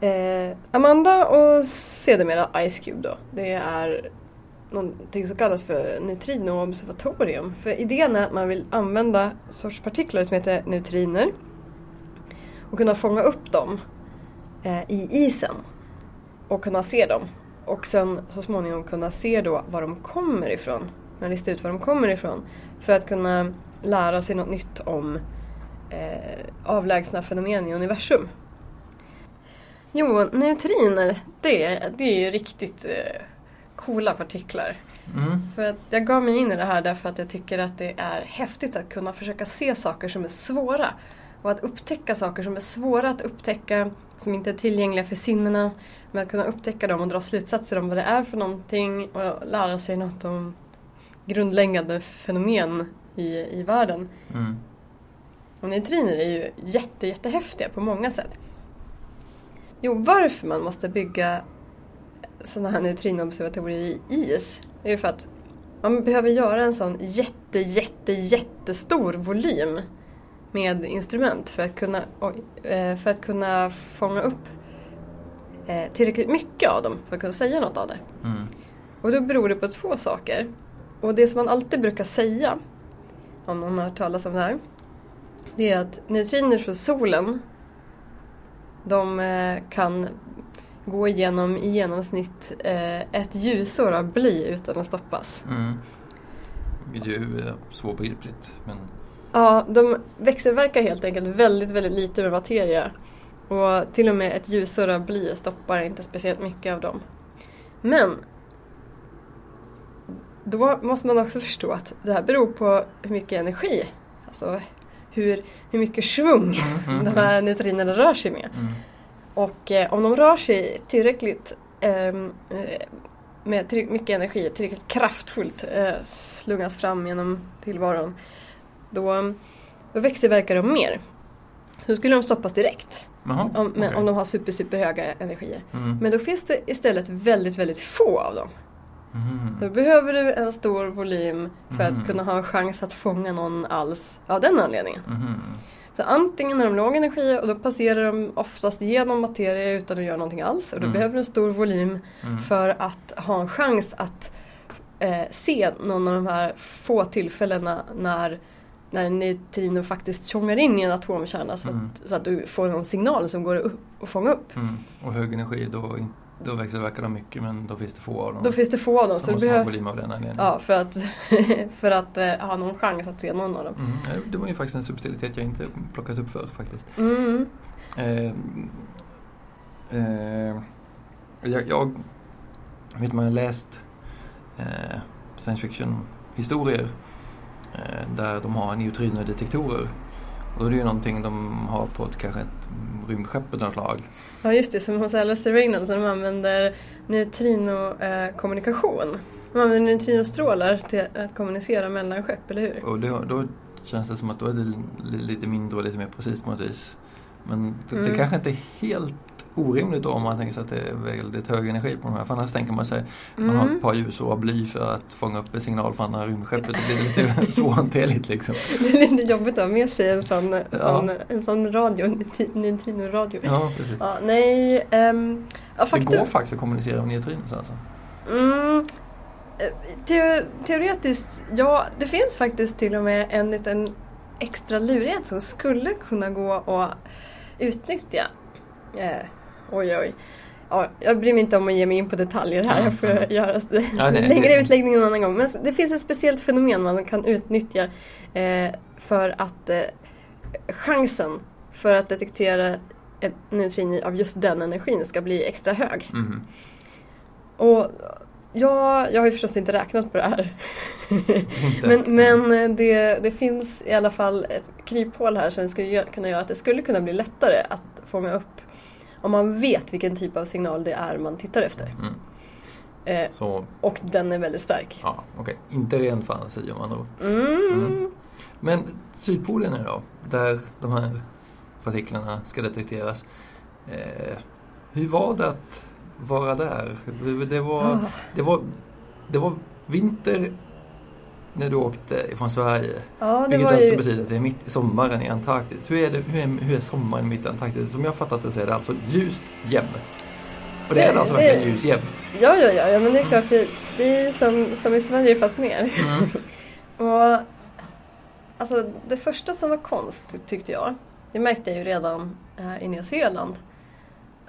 [SPEAKER 1] eh, Amanda och sedermera Ice Cube då. Det är någonting som kallas för neutrinoobservatorium. För idén är att man vill använda sorts partiklar som heter neutriner och kunna fånga upp dem eh, i isen och kunna se dem. Och sen så småningom kunna se då var de kommer ifrån. Man listar ut var de kommer ifrån. För att kunna lära sig något nytt om eh, avlägsna fenomen i universum. Jo, neutriner, det, det är ju riktigt eh, coola partiklar.
[SPEAKER 2] Mm.
[SPEAKER 1] För jag gav mig in i det här därför att jag tycker att det är häftigt att kunna försöka se saker som är svåra. Och att upptäcka saker som är svåra att upptäcka, som inte är tillgängliga för sinnena. Men att kunna upptäcka dem och dra slutsatser om vad det är för någonting och lära sig något om grundläggande fenomen i, i världen.
[SPEAKER 2] Mm.
[SPEAKER 1] Och neutriner är ju jätte, jättehäftiga på många sätt. Jo, varför man måste bygga sådana här neutrinoobservatorier i is är ju för att man behöver göra en sån jätte, jätte, jättestor volym med instrument för att kunna, eh, för att kunna fånga upp eh, tillräckligt mycket av dem för att kunna säga något av det.
[SPEAKER 2] Mm.
[SPEAKER 1] Och då beror det på två saker. Och det som man alltid brukar säga, om någon har hört talas om det här, det är att neutriner från solen, de eh, kan gå igenom i genomsnitt eh, ett ljusår av bly utan att stoppas.
[SPEAKER 2] Mm. Det är ju svårbegripligt men
[SPEAKER 1] Ja, de växelverkar helt enkelt väldigt, väldigt lite med materia. Och till och med ett ljusår av bly stoppar inte speciellt mycket av dem. Men då måste man också förstå att det här beror på hur mycket energi, alltså hur, hur mycket svung
[SPEAKER 2] mm,
[SPEAKER 1] de här neutrinerna rör sig med.
[SPEAKER 2] mm.
[SPEAKER 1] Och eh, om de rör sig tillräckligt ehm, eh, med tillräckligt mycket energi, tillräckligt kraftfullt eh, slungas fram genom tillvaron, då, då växelverkar de mer. Så skulle de stoppas direkt
[SPEAKER 2] Jaha,
[SPEAKER 1] om, men,
[SPEAKER 2] okej.
[SPEAKER 1] om de har super, super höga energier.
[SPEAKER 2] Mm.
[SPEAKER 1] Men då finns det istället väldigt, väldigt få av dem.
[SPEAKER 2] Mhm.
[SPEAKER 1] Då behöver du en stor volym för
[SPEAKER 2] Mhm.
[SPEAKER 1] att kunna ha en chans att fånga någon alls av den anledningen.
[SPEAKER 2] Mhm.
[SPEAKER 1] Så antingen har de låg energi och då passerar de oftast genom materia utan att göra någonting alls. Och då
[SPEAKER 2] Mm.
[SPEAKER 1] behöver du en stor volym
[SPEAKER 2] Mm.
[SPEAKER 1] för att ha en chans att eh, se någon av de här få tillfällena när, när neutrino faktiskt tjongar in i en atomkärna så,
[SPEAKER 2] Mm.
[SPEAKER 1] att, så att du får någon signal som går upp att fånga upp.
[SPEAKER 2] Mm. Och hög energi, då, då växelverkar de mycket men då finns det få av dem.
[SPEAKER 1] Då finns det få av dem.
[SPEAKER 2] så
[SPEAKER 1] Så
[SPEAKER 2] måste man ha
[SPEAKER 1] behöver,
[SPEAKER 2] volym av den anledningen.
[SPEAKER 1] ja, för att, för att eh, ha någon chans att se någon av dem.
[SPEAKER 2] Mm. Det var ju faktiskt en subtilitet jag inte plockat upp för faktiskt.
[SPEAKER 1] Mm.
[SPEAKER 2] Eh, eh, jag, jag vet man har läst eh, science fiction historier eh, där de har neutrinodetektorer. Och då är det ju någonting de har på ett, kanske ett rymdskepp av något slag.
[SPEAKER 1] Ja just det, som hos Alistair Reynolds när de använder neutrinokommunikation. De använder neutrinostrålar till att kommunicera mellan skepp, eller hur?
[SPEAKER 2] Och det, då känns det som att då är det li- lite mindre och lite mer precis på något vis. Men det, det
[SPEAKER 1] Mm.
[SPEAKER 2] kanske inte är helt orimligt då om man tänker sig att det är väldigt hög energi på de här. För annars tänker man sig man har
[SPEAKER 1] Mm.
[SPEAKER 2] ett par ljusår av bly för att fånga upp en signal från andra rymdskeppet. Det blir lite svårhanterligt liksom.
[SPEAKER 1] Det är lite jobbigt att ha med sig en sån,
[SPEAKER 2] Ja.
[SPEAKER 1] sån, en sån radio, neutri- neutrinoradio.
[SPEAKER 2] Ja, precis.
[SPEAKER 1] Ja, nej, ehm, ja,
[SPEAKER 2] Det
[SPEAKER 1] faktum.
[SPEAKER 2] går faktiskt att kommunicera med neutrinos alltså.
[SPEAKER 1] Mm, eh, te- teoretiskt, ja, det finns faktiskt till och med en liten extra lurighet som skulle kunna gå att utnyttja. Eh, oj, oj. Ja, jag bryr mig inte om att ge mig in på detaljer här.
[SPEAKER 2] Mm,
[SPEAKER 1] Jag får
[SPEAKER 2] mm.
[SPEAKER 1] göra.
[SPEAKER 2] Ja, nej,
[SPEAKER 1] längre
[SPEAKER 2] det-
[SPEAKER 1] utläggning någon annan gång. Men det finns ett speciellt fenomen man kan utnyttja eh, för att eh, chansen för att detektera ett neutrin av just den energin ska bli extra hög.
[SPEAKER 2] Mhm.
[SPEAKER 1] Och ja, jag har ju förstås inte räknat på det här. Men men det, det finns i alla fall ett kryphål här som skulle kunna göra att det skulle kunna bli lättare att fånga upp om man vet vilken typ av signal det är man tittar efter.
[SPEAKER 2] Mm.
[SPEAKER 1] Eh,
[SPEAKER 2] Så,
[SPEAKER 1] och den är väldigt stark.
[SPEAKER 2] ja, okej. Inte ren fantasi om man tror.
[SPEAKER 1] Mm.
[SPEAKER 2] Mm. Men Sydpolen är då, där de här partiklarna ska detekteras. Eh, hur var det att vara där? Det var,
[SPEAKER 1] Ah.
[SPEAKER 2] det var, det var vinter när du åkte från Sverige.
[SPEAKER 1] Ja, det
[SPEAKER 2] Vilket alltså
[SPEAKER 1] ju...
[SPEAKER 2] betyder att det är mitt i sommaren i Antarktis. Hur är, det, hur, är, hur är sommaren mitt i Antarktis? Som jag har fattat det så är det alltså ljust jämt. Och det är
[SPEAKER 1] Det-
[SPEAKER 2] det alltså
[SPEAKER 1] det-
[SPEAKER 2] verkligen ljus jämt.
[SPEAKER 1] Ja, ja, ja, ja, men det är klart. Det, det är ju som, som i Sverige fast mer.
[SPEAKER 2] Mm.
[SPEAKER 1] Och alltså det första som var konstigt tyckte jag, det märkte jag ju redan eh, i Nya Zeeland,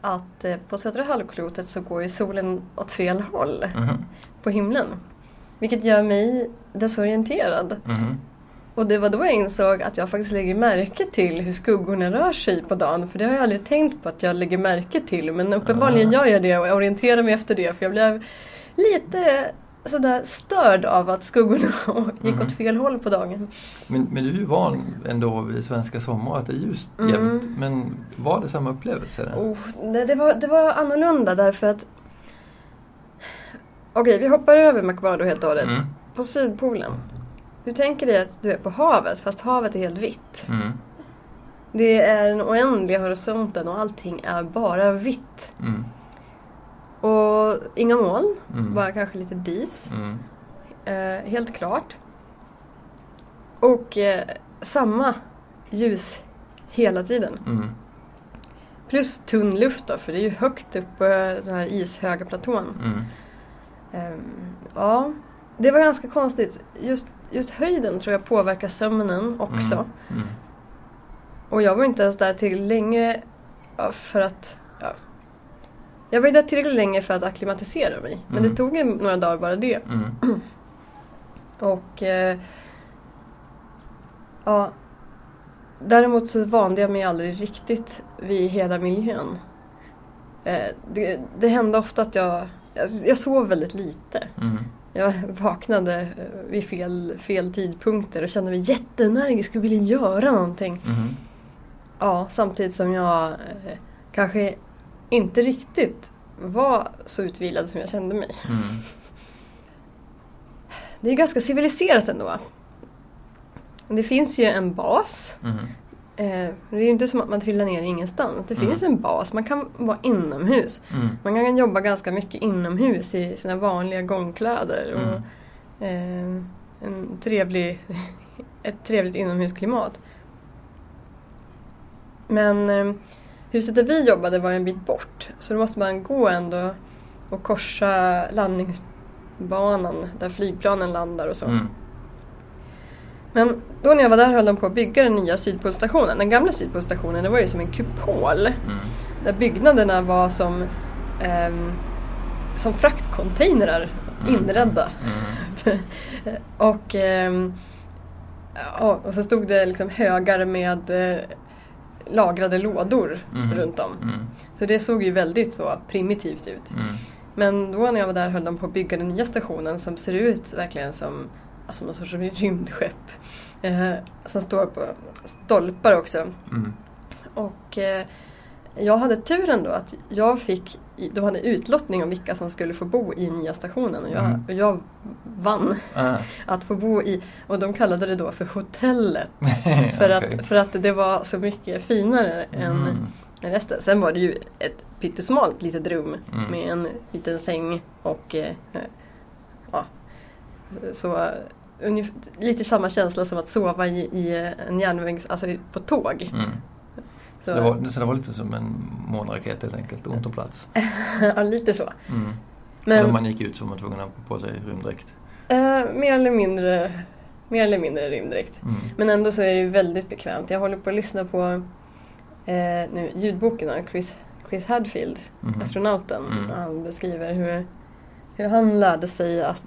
[SPEAKER 1] att eh, på södra halvklotet så går ju solen åt fel håll
[SPEAKER 2] Mhm.
[SPEAKER 1] på himlen. Vilket gör mig desorienterad.
[SPEAKER 2] Mhm.
[SPEAKER 1] Och det var då jag insåg att jag faktiskt lägger märke till hur skuggorna rör sig på dagen. För det har jag aldrig tänkt på att jag lägger märke till. Men uppenbarligen
[SPEAKER 2] Ah.
[SPEAKER 1] gör jag det och jag orienterar mig efter det. För jag blev lite sådär störd av att skuggorna gick
[SPEAKER 2] Mhm.
[SPEAKER 1] åt fel håll på dagen.
[SPEAKER 2] Men, men du är ju van ändå vid svenska sommar att det är ljust
[SPEAKER 1] Mm.
[SPEAKER 2] jämt. Men var det samma upplevelse? Där?
[SPEAKER 1] Oh, det, det, var, det var annorlunda därför att Okej, vi hoppar över McMurdo helt och hållet.
[SPEAKER 2] Mm.
[SPEAKER 1] På Sydpolen. Du tänker dig att du är på havet fast havet är helt vitt.
[SPEAKER 2] Mm.
[SPEAKER 1] Det är den oändliga horisonten och allting är bara vitt.
[SPEAKER 2] Mm.
[SPEAKER 1] Och inga moln,
[SPEAKER 2] Mm.
[SPEAKER 1] bara kanske lite dis.
[SPEAKER 2] Mm.
[SPEAKER 1] Eh, helt klart. Och eh, samma ljus hela tiden.
[SPEAKER 2] Mm.
[SPEAKER 1] Plus tunn luft då, för det är ju högt upp på den här ishöga platån.
[SPEAKER 2] Mm.
[SPEAKER 1] Ehm, ja, det var ganska konstigt. Just, just höjden tror jag påverkar sömnen också.
[SPEAKER 2] Mm. Mm.
[SPEAKER 1] Och jag var inte ens där tillräckligt länge för att... Ja. Jag var ju där tillräckligt länge för att acklimatisera mig. Men
[SPEAKER 2] Mm.
[SPEAKER 1] det tog ju några dagar bara det.
[SPEAKER 2] Mm.
[SPEAKER 1] Och... Eh, ja. Däremot så vande jag mig aldrig riktigt vid hela miljön. Eh, det, det hände ofta att jag... Jag, jag sov väldigt lite.
[SPEAKER 2] Mm.
[SPEAKER 1] Jag vaknade eh, vid fel, fel tidpunkter och kände mig jätteenergisk och ville göra någonting.
[SPEAKER 2] Mm.
[SPEAKER 1] Ja, samtidigt som jag eh, kanske inte riktigt var så utvilad som jag kände mig.
[SPEAKER 2] Mm.
[SPEAKER 1] Det är ganska civiliserat ändå. Det finns ju en bas
[SPEAKER 2] Mm.
[SPEAKER 1] Eh, det är ju inte som att man trillar ner ingenstans. Det
[SPEAKER 2] Mm.
[SPEAKER 1] finns en bas. Man kan vara inomhus.
[SPEAKER 2] Mm.
[SPEAKER 1] Man kan jobba ganska mycket inomhus i sina vanliga gångkläder. Och,
[SPEAKER 2] Mm.
[SPEAKER 1] eh, en trevlig, ett trevligt inomhusklimat. Men eh, huset där vi jobbade var en bit bort. Så då måste man gå ändå och korsa landningsbanan där flygplanen landar och så.
[SPEAKER 2] Mm.
[SPEAKER 1] Men då när jag var där höll de på att bygga den nya Sydpolstationen. Den gamla Sydpolstationen det var ju som en kupol.
[SPEAKER 2] Mm.
[SPEAKER 1] Där byggnaderna var som, ehm, som fraktcontainrar
[SPEAKER 2] Mm.
[SPEAKER 1] inredda.
[SPEAKER 2] Mm.
[SPEAKER 1] och, ehm, ja, och så stod det liksom högar med eh, lagrade lådor
[SPEAKER 2] Mm.
[SPEAKER 1] runt om.
[SPEAKER 2] Mm.
[SPEAKER 1] Så det såg ju väldigt så primitivt ut.
[SPEAKER 2] Mm.
[SPEAKER 1] Men då när jag var där höll de på att bygga den nya stationen som ser ut verkligen som alltså någon sorts rymdskepp. Eh, som står på stolpar också.
[SPEAKER 2] Mm.
[SPEAKER 1] Och eh, jag hade turen då att jag fick, de hade utlottning om vilka som skulle få bo i nya stationen och jag,
[SPEAKER 2] Mm.
[SPEAKER 1] och jag vann
[SPEAKER 2] Ah.
[SPEAKER 1] att få bo i, och de kallade det då för hotellet. För,
[SPEAKER 2] Okej.
[SPEAKER 1] att, för att det var så mycket finare än,
[SPEAKER 2] Mm.
[SPEAKER 1] än resten. Sen var det ju ett pyttesmalt litet rum
[SPEAKER 2] Mm.
[SPEAKER 1] med en liten säng och eh, ja, så lite samma känsla som att sova i, i en järnvägs, alltså på tåg.
[SPEAKER 2] Mm. Så,
[SPEAKER 1] Så-
[SPEAKER 2] det var, så det var lite som en månraket helt enkelt, ont om plats.
[SPEAKER 1] ja, lite så.
[SPEAKER 2] Mm.
[SPEAKER 1] Men
[SPEAKER 2] Men om man gick ut så var man tvungen att ha på sig rymddräkt.
[SPEAKER 1] eh, mer eller mindre mer eller mindre rymddräkt.
[SPEAKER 2] Mm.
[SPEAKER 1] Men ändå så är det väldigt bekvämt. Jag håller på att lyssna på eh, nu, ljudboken av Chris, Chris Hadfield,
[SPEAKER 2] Mhm.
[SPEAKER 1] astronauten.
[SPEAKER 2] Mm.
[SPEAKER 1] Han beskriver hur, hur han lärde sig att,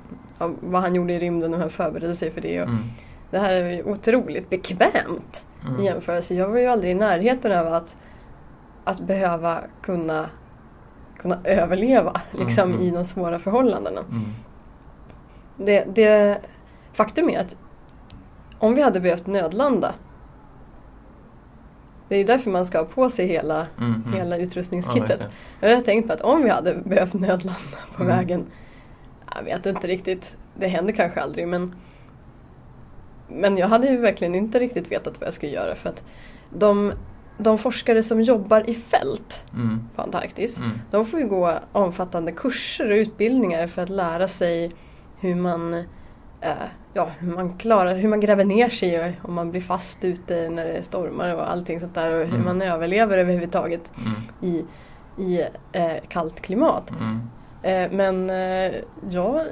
[SPEAKER 1] vad han gjorde i rymden och hur han förberedde sig för det. Och
[SPEAKER 2] Mm.
[SPEAKER 1] Det här är ju otroligt bekvämt
[SPEAKER 2] Mm.
[SPEAKER 1] i jämförelse. Jag var ju aldrig i närheten av att, att behöva kunna, kunna överleva liksom,
[SPEAKER 2] Mm.
[SPEAKER 1] i de svåra förhållandena.
[SPEAKER 2] Mm.
[SPEAKER 1] Det, det, faktum är att om vi hade behövt nödlanda det är ju därför man ska ha på sig hela,
[SPEAKER 2] Mm. Mm.
[SPEAKER 1] hela
[SPEAKER 2] Ja,
[SPEAKER 1] utrustningskittet.
[SPEAKER 2] det.
[SPEAKER 1] jag har tänkt på att om vi hade behövt nödlanda på
[SPEAKER 2] Mm.
[SPEAKER 1] vägen Jag vet inte riktigt. Det händer kanske aldrig men Men jag hade ju verkligen inte riktigt vetat vad jag skulle göra för att de, de forskare som jobbar i fält
[SPEAKER 2] Mm.
[SPEAKER 1] på Antarktis
[SPEAKER 2] Mm.
[SPEAKER 1] de får ju gå omfattande kurser och utbildningar för att lära sig hur man, eh, ja, hur man klarar, hur man gräver ner sig om man blir fast ute när det stormar och allting sånt där och hur
[SPEAKER 2] Mm.
[SPEAKER 1] man överlever överhuvudtaget
[SPEAKER 2] Mm.
[SPEAKER 1] i, i eh, kallt klimat. Eh, men eh, jag,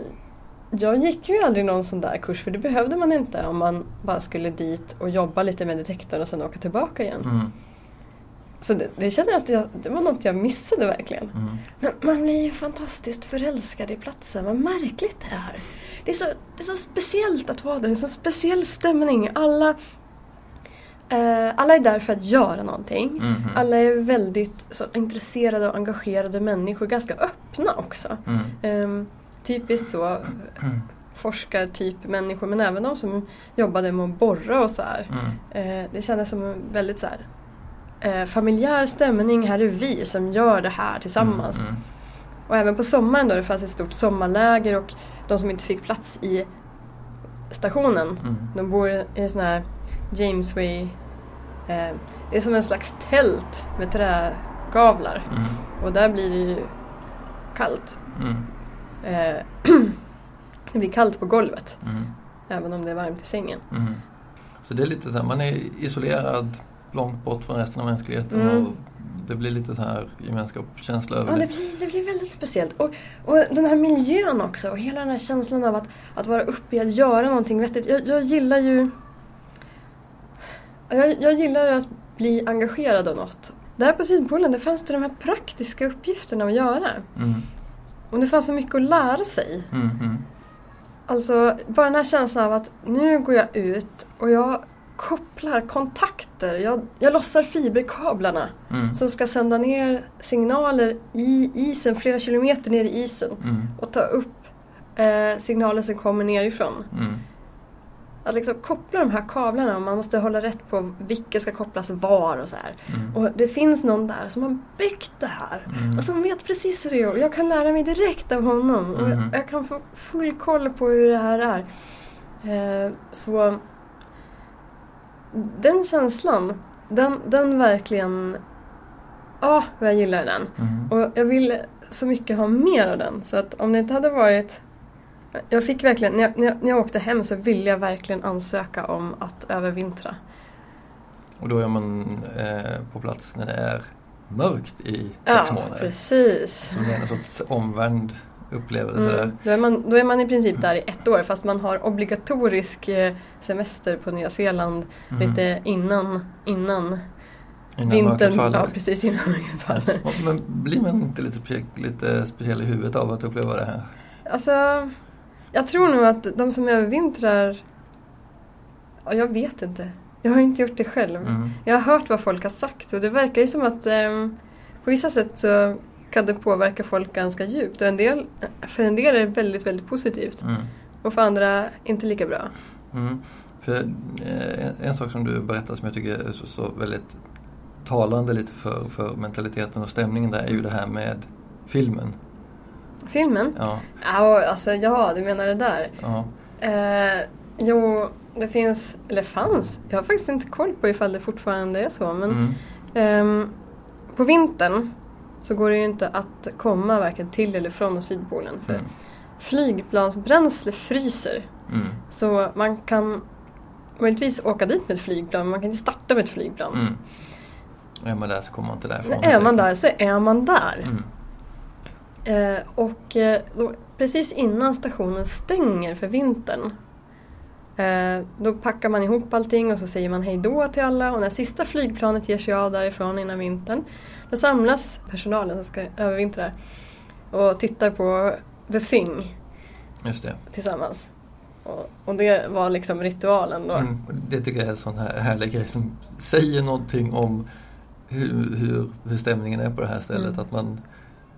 [SPEAKER 1] jag gick ju aldrig någon sån där kurs för det behövde man inte om man bara skulle dit och jobba lite med detektorn och sen åka tillbaka igen.
[SPEAKER 2] Mm.
[SPEAKER 1] Så det, det kände jag att jag, det var något jag missade verkligen.
[SPEAKER 2] Mm.
[SPEAKER 1] Men man blir ju fantastiskt förälskad i platsen. Vad märkligt det är. Det är så, det är så speciellt att vara där. Det är så speciell stämning. Alla, alla är där för att göra någonting.
[SPEAKER 2] Mhm.
[SPEAKER 1] Alla är väldigt så, intresserade och engagerade människor. Ganska öppna också.
[SPEAKER 2] Mm.
[SPEAKER 1] Ehm, typiskt så
[SPEAKER 2] Mm.
[SPEAKER 1] forskartyp människor men även de som jobbade med att borra och så här.
[SPEAKER 2] Mm.
[SPEAKER 1] Eh, det kändes som en väldigt så här, eh, familjär stämning. Här är vi som gör det här tillsammans.
[SPEAKER 2] Mm.
[SPEAKER 1] Och även på sommaren då det fanns ett stort sommarläger och de som inte fick plats i stationen
[SPEAKER 2] Mm.
[SPEAKER 1] de bor i en sån här Jamesway eh, Det är som en slags tält med trägavlar
[SPEAKER 2] Mm.
[SPEAKER 1] och där blir det ju kallt.
[SPEAKER 2] Mm.
[SPEAKER 1] Eh, det blir kallt på golvet
[SPEAKER 2] Mm.
[SPEAKER 1] även om det är varmt i sängen.
[SPEAKER 2] Mm. Så det är lite så här, man är isolerad långt bort från resten av mänskligheten
[SPEAKER 1] Mm.
[SPEAKER 2] och det blir lite så här gemenskapskänsla över
[SPEAKER 1] Ja,
[SPEAKER 2] det.
[SPEAKER 1] det blir, det blir väldigt speciellt. Och, och den här miljön också och hela den här känslan av att, att vara uppe i att göra någonting vettigt. Jag, jag gillar ju... Jag, jag gillar att bli engagerad av något. Där på Sydpolen det fanns det de här praktiska uppgifterna att göra.
[SPEAKER 2] Mm.
[SPEAKER 1] Och det fanns så mycket att lära sig.
[SPEAKER 2] Mm. Mm.
[SPEAKER 1] Alltså bara den här känslan av att nu går jag ut och jag kopplar kontakter. Jag, jag lossar fiberkablarna
[SPEAKER 2] Mm.
[SPEAKER 1] som ska sända ner signaler i isen flera kilometer ner i isen
[SPEAKER 2] Mm.
[SPEAKER 1] och ta upp eh, signaler som kommer nerifrån.
[SPEAKER 2] Mm.
[SPEAKER 1] Att liksom koppla de här kablarna, man måste hålla rätt på vilka ska kopplas var och så här.
[SPEAKER 2] Mm.
[SPEAKER 1] Och det finns någon där som har byggt det här
[SPEAKER 2] Mm.
[SPEAKER 1] och som vet precis hur det är och jag kan lära mig direkt av honom. Och jag, jag kan få full koll på hur det här är. Eh, så den känslan den, den verkligen... Ja, vad jag gillar den.
[SPEAKER 2] Mm.
[SPEAKER 1] Och jag vill så mycket ha mer av den. Så att om det inte hade varit... Jag fick verkligen, när jag, när jag, när jag åkte hem så ville jag verkligen ansöka om att övervintra.
[SPEAKER 2] Och då är man eh, på plats när det är mörkt i sex
[SPEAKER 1] Ja,
[SPEAKER 2] månader.
[SPEAKER 1] precis.
[SPEAKER 2] Som är en sorts omvänd upplevelse.
[SPEAKER 1] Mm. Då, är man, då är man i princip där i ett år fast man har obligatorisk eh, semester på Nya Zeeland
[SPEAKER 2] Mm.
[SPEAKER 1] lite innan, innan
[SPEAKER 2] Innan
[SPEAKER 1] vintern. Ja, precis innan mörkret faller.
[SPEAKER 2] Men blir man inte lite, lite speciell i huvudet av att uppleva det här?
[SPEAKER 1] Alltså, jag tror nog att de som övervintrar... Ja, jag vet inte. Jag har inte gjort det själv.
[SPEAKER 2] Mm.
[SPEAKER 1] Jag har hört vad folk har sagt och det verkar ju som att ehm, på vissa sätt så kan det påverka folk ganska djupt. Och en del, för en del är det väldigt, väldigt positivt.
[SPEAKER 2] Mm.
[SPEAKER 1] Och för andra inte lika bra.
[SPEAKER 2] Mm. För eh, en, en sak som du berättar som jag tycker är så, så väldigt talande lite för, för mentaliteten och stämningen där är ju det här med filmen.
[SPEAKER 1] Filmen?
[SPEAKER 2] Ja,
[SPEAKER 1] Ja, alltså ja, du menar det där.
[SPEAKER 2] ja.
[SPEAKER 1] Eh, jo, det finns, eller fanns, jag har faktiskt inte koll på ifall det fortfarande är så. Men
[SPEAKER 2] Mm.
[SPEAKER 1] ehm, på vintern så går det ju inte att komma varken till eller från Sydpolen. För
[SPEAKER 2] Mm.
[SPEAKER 1] flygplansbränsle fryser.
[SPEAKER 2] Mm.
[SPEAKER 1] Så man kan möjligtvis åka dit med ett flygplan, men man kan inte starta med ett flygplan.
[SPEAKER 2] Mm. Är man där så kommer man inte därifrån.
[SPEAKER 1] Är man där så är man där.
[SPEAKER 2] Mm.
[SPEAKER 1] Eh, och eh, då, precis innan stationen stänger för vintern eh, då packar man ihop allting och så säger man hej då till alla och när sista flygplanet ger sig av därifrån innan vintern då samlas personalen som ska övervintra och tittar på The Thing tillsammans. Och, och det var liksom ritualen då.
[SPEAKER 2] Mm. Det tycker jag är en sån här härlig grej som säger någonting om hur, hur, hur stämningen är på det här stället.
[SPEAKER 1] Mm.
[SPEAKER 2] Att man,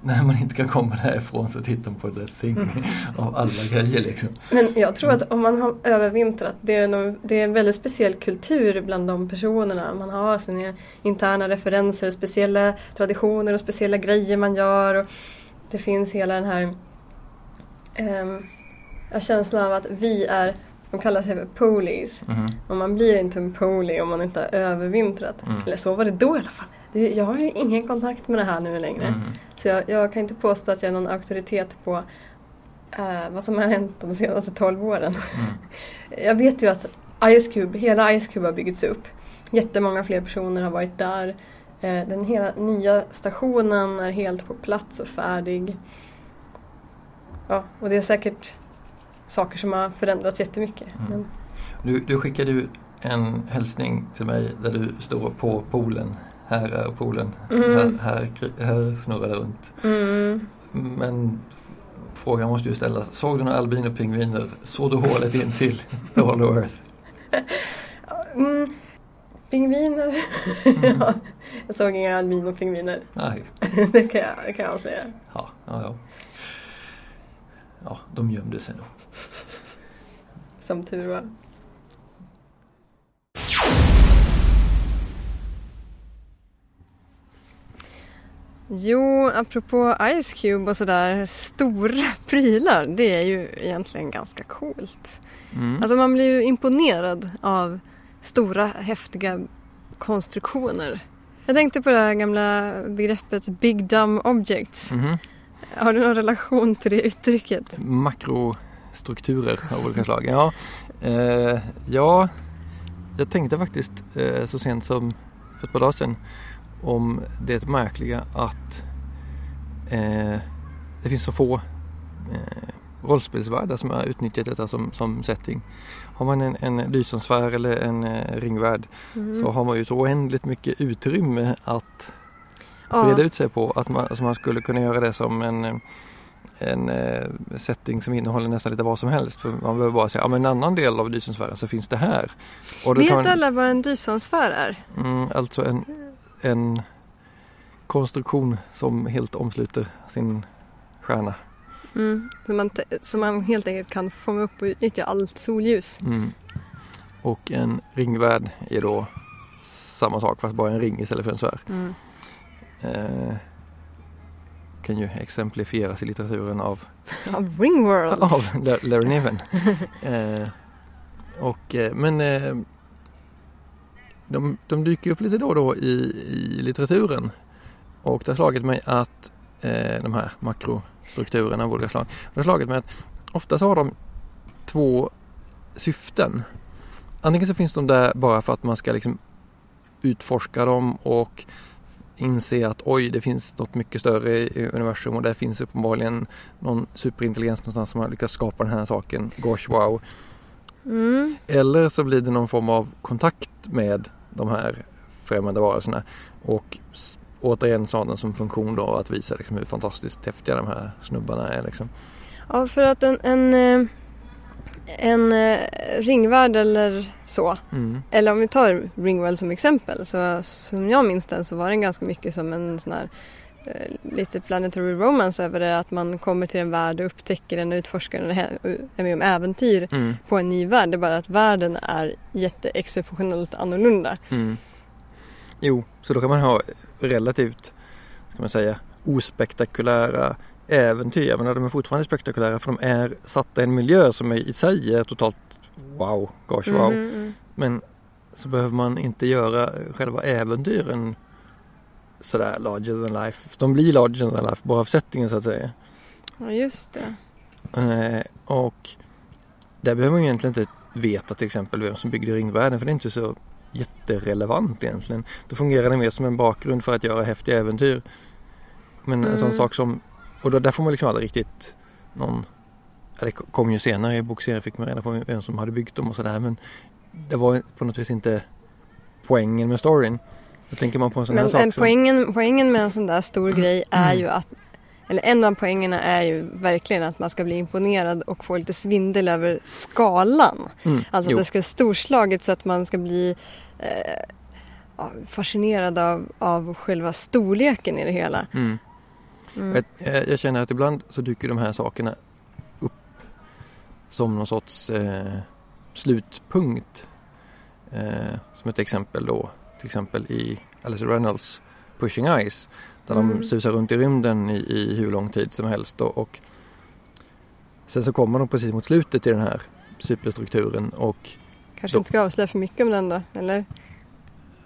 [SPEAKER 2] när man inte kan komma därifrån så tittar man på The Thing
[SPEAKER 1] Mm.
[SPEAKER 2] av alla grejer liksom.
[SPEAKER 1] Men jag tror att om man har övervintrat, det är, nog, det är en väldigt speciell kultur bland de personerna. Man har sina interna referenser, speciella traditioner och speciella grejer man gör. Och det finns hela den här um, känslan av att vi är, de kallar sig för police.
[SPEAKER 2] Mhm.
[SPEAKER 1] Och man blir inte en poli om man inte har övervintrat.
[SPEAKER 2] Mm.
[SPEAKER 1] Eller så var det då i alla fall. Det, jag har ju ingen kontakt med det här nu längre.
[SPEAKER 2] Mm.
[SPEAKER 1] Så jag, jag kan inte påstå att jag är någon auktoritet på eh, vad som har hänt de senaste 12 åren.
[SPEAKER 2] Mm.
[SPEAKER 1] Jag vet ju att Ice Cube, hela Ice Cube har byggts upp. Jättemånga fler personer har varit där. Eh, den hela nya stationen är helt på plats och färdig. Ja, och det är säkert saker som har förändrats jättemycket.
[SPEAKER 2] Mm.
[SPEAKER 1] Men,
[SPEAKER 2] Du, du skickade ju en hälsning till mig där du står på poolen. Här är poolen.
[SPEAKER 1] Mm.
[SPEAKER 2] Här, här, här snurrar det runt.
[SPEAKER 1] mm,
[SPEAKER 2] Men frågan måste ju ställas. Såg du några albinopingviner? Såg du hålet in till The Hollow Earth?
[SPEAKER 1] mm, pingviner.
[SPEAKER 2] Mm.
[SPEAKER 1] ja, jag såg inga albino-pingviner.
[SPEAKER 2] Nej.
[SPEAKER 1] det, kan jag, det kan jag säga.
[SPEAKER 2] Ja, ja, ja. Ja, de gömde sig nog.
[SPEAKER 1] Som tur var. Jo, apropå Ice Cube och sådär stora prylar, det är ju egentligen ganska coolt.
[SPEAKER 2] Mm.
[SPEAKER 1] Alltså man blir ju imponerad av stora häftiga konstruktioner. Jag tänkte på det här gamla begreppet Big Dumb Objects.
[SPEAKER 2] Mhm.
[SPEAKER 1] Har du någon relation till det uttrycket?
[SPEAKER 2] Makrostrukturer av olika slag. Ja, eh, ja jag tänkte faktiskt eh, så sent som för ett par dagar sedan om det märkliga att eh, det finns så få eh, rollspelsvärldar som har utnyttjat detta som, som setting. Har man en, en Dysonsfär eller en eh, ringvärld
[SPEAKER 1] Mm.
[SPEAKER 2] så har man ju så oändligt mycket utrymme att
[SPEAKER 1] Ja.
[SPEAKER 2] breda ut sig på. Att man, alltså man skulle kunna göra det som en, en eh, setting som innehåller nästan lite vad som helst. För man behöver bara säga, ja men en annan del av Dysonsfären så finns det här. Och
[SPEAKER 1] Vet
[SPEAKER 2] man,
[SPEAKER 1] alla vad en Dysonsfär är?
[SPEAKER 2] mm, alltså en, en konstruktion som helt omsluter sin stjärna.
[SPEAKER 1] Mm. Så, man, så man helt enkelt kan fånga upp och utnyttja allt solljus.
[SPEAKER 2] Mm. Och en ringvärld är då samma sak fast bara en ring istället för en sfär.
[SPEAKER 1] Mm.
[SPEAKER 2] Eh, kan ju exemplifieras i litteraturen av
[SPEAKER 1] Av Ringworld.
[SPEAKER 2] av La- Larry Niven. eh, och, eh, men eh, de, de dyker upp lite då och då i, i litteraturen. Och det har slagit mig att eh, de här makrostrukturerna av olika slag. Det har slagit mig att ofta så har de två syften. Antingen så finns de där bara för att man ska liksom utforska dem och inse att oj, det finns något mycket större i universum och där finns uppenbarligen någon superintelligens någonstans som har lyckats skapa den här saken. Gosh wow.
[SPEAKER 1] Mm.
[SPEAKER 2] Eller så blir det någon form av kontakt med de här främmande varelserna och återigen så har den som funktion då att visa liksom hur fantastiskt häftiga de här snubbarna är. Liksom.
[SPEAKER 1] Ja, för att en, en, eh, en eh, ringvärld eller så,
[SPEAKER 2] Mm.
[SPEAKER 1] eller om vi tar Ringwell som exempel, så som jag minns den så var den ganska mycket som en sån här lite planetary romance över det, att man kommer till en värld och upptäcker den och utforskar den och är med om äventyr
[SPEAKER 2] Mm.
[SPEAKER 1] på en ny värld. Det är bara att världen är jätteexceptionellt annorlunda.
[SPEAKER 2] Mm. Jo, så då kan man ha relativt, ska man säga, ospektakulära äventyr. Men de är fortfarande spektakulära för de är satta i en miljö som är, i sig är totalt wow, gosh wow.
[SPEAKER 1] Mm.
[SPEAKER 2] Men så behöver man inte göra själva äventyren sådär larger than life. De blir larger than life bara av settingen så att säga.
[SPEAKER 1] Ja, just det.
[SPEAKER 2] Eh, och där behöver man egentligen inte veta till exempel vem som byggde ringvärlden för det är inte så jätterelevant egentligen. Då fungerar det mer som en bakgrund för att göra häftiga äventyr. Men en sån
[SPEAKER 1] Mm.
[SPEAKER 2] sak som, och då, där får man liksom aldrig riktigt någon, ja, det kom ju senare i bokserien fick man reda på vem som hade byggt dem och sådär men det var på något vis inte poängen med storyn. Då tänker man på en sån här
[SPEAKER 1] Men
[SPEAKER 2] sak
[SPEAKER 1] en
[SPEAKER 2] som,
[SPEAKER 1] poängen, poängen med en sån där stor grej är
[SPEAKER 2] Mm.
[SPEAKER 1] ju att eller en av poängerna är ju verkligen att man ska bli imponerad och få lite svindel över skalan.
[SPEAKER 2] mm,
[SPEAKER 1] Alltså
[SPEAKER 2] jo,
[SPEAKER 1] att det ska storslaget så att man ska bli eh, fascinerad av, av själva storleken i det hela.
[SPEAKER 2] mm.
[SPEAKER 1] Mm.
[SPEAKER 2] Jag, jag- jag känner att ibland så dyker de här sakerna upp som någon sorts eh, slutpunkt. Eh, som ett exempel då, till exempel i Alice Reynolds Pushing Ice. Där
[SPEAKER 1] Mm.
[SPEAKER 2] de susar runt i rymden i, i hur lång tid som helst då, och sen så kommer de precis mot slutet i den här superstrukturen och
[SPEAKER 1] Kanske
[SPEAKER 2] då-
[SPEAKER 1] inte ska avslöja för mycket om den då, eller?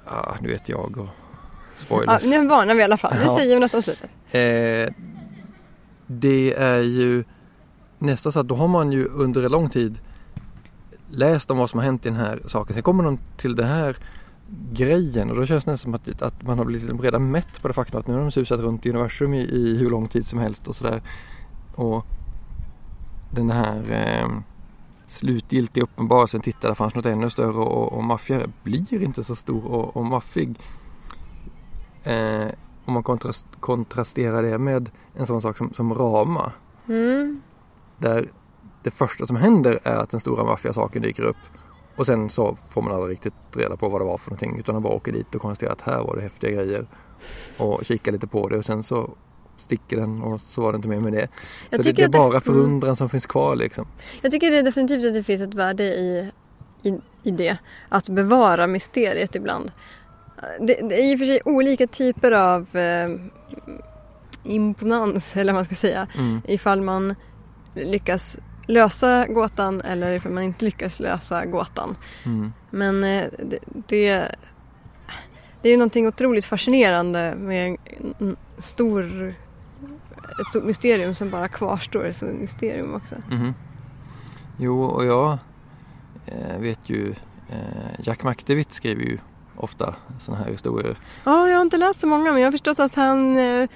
[SPEAKER 2] ah, nu vet jag och
[SPEAKER 1] Ja,
[SPEAKER 2] spoilers.
[SPEAKER 1] nu varnar vi i alla fall. Vi
[SPEAKER 2] Ja.
[SPEAKER 1] säger något om slutet.
[SPEAKER 2] Eh, det är ju nästan så att då har man ju under en lång tid läst om vad som har hänt i den här saken. Sen kommer de till den här grejen och då känns det nästan som att, att man har blivit liksom redan mätt på det faktum att nu har de susat runt i universum i, i hur lång tid som helst och sådär. Och den här eh, slutgiltiga uppenbarelsen, titta där fanns något ännu större och, och maffigare, blir inte så stor och, och maffig. Eh, om man kontrast, kontrasterar det med en sån sak som, som Rama.
[SPEAKER 1] Mm.
[SPEAKER 2] Där det första som händer är att den stora maffiasaken dyker upp. Och sen så får man aldrig riktigt reda på vad det var för någonting. Utan man bara åker dit och konstaterar att här var det häftiga grejer. Och kikar lite på det och sen så sticker den och så var det inte mer med det.
[SPEAKER 1] Jag
[SPEAKER 2] så det, det är
[SPEAKER 1] att det-
[SPEAKER 2] bara
[SPEAKER 1] mm.
[SPEAKER 2] förundran som finns kvar liksom.
[SPEAKER 1] Jag tycker det är definitivt att det finns ett värde i, i, i det. Att bevara mysteriet ibland. Det, det är i och för sig olika typer av eh, imponans, eller vad man ska säga.
[SPEAKER 2] Mm.
[SPEAKER 1] Ifall man lyckas lösa gåtan eller ifall man inte lyckas lösa gåtan.
[SPEAKER 2] Mm.
[SPEAKER 1] Men eh, det, det, det är ju någonting otroligt fascinerande med en, stor, ett stort mysterium som bara kvarstår som ett mysterium också.
[SPEAKER 2] Mhm. Jo, och jag eh, vet ju eh, Jack McDevitt skriver ju ofta sådana här historier.
[SPEAKER 1] Ja, jag har inte läst så många men jag har förstått att han eh,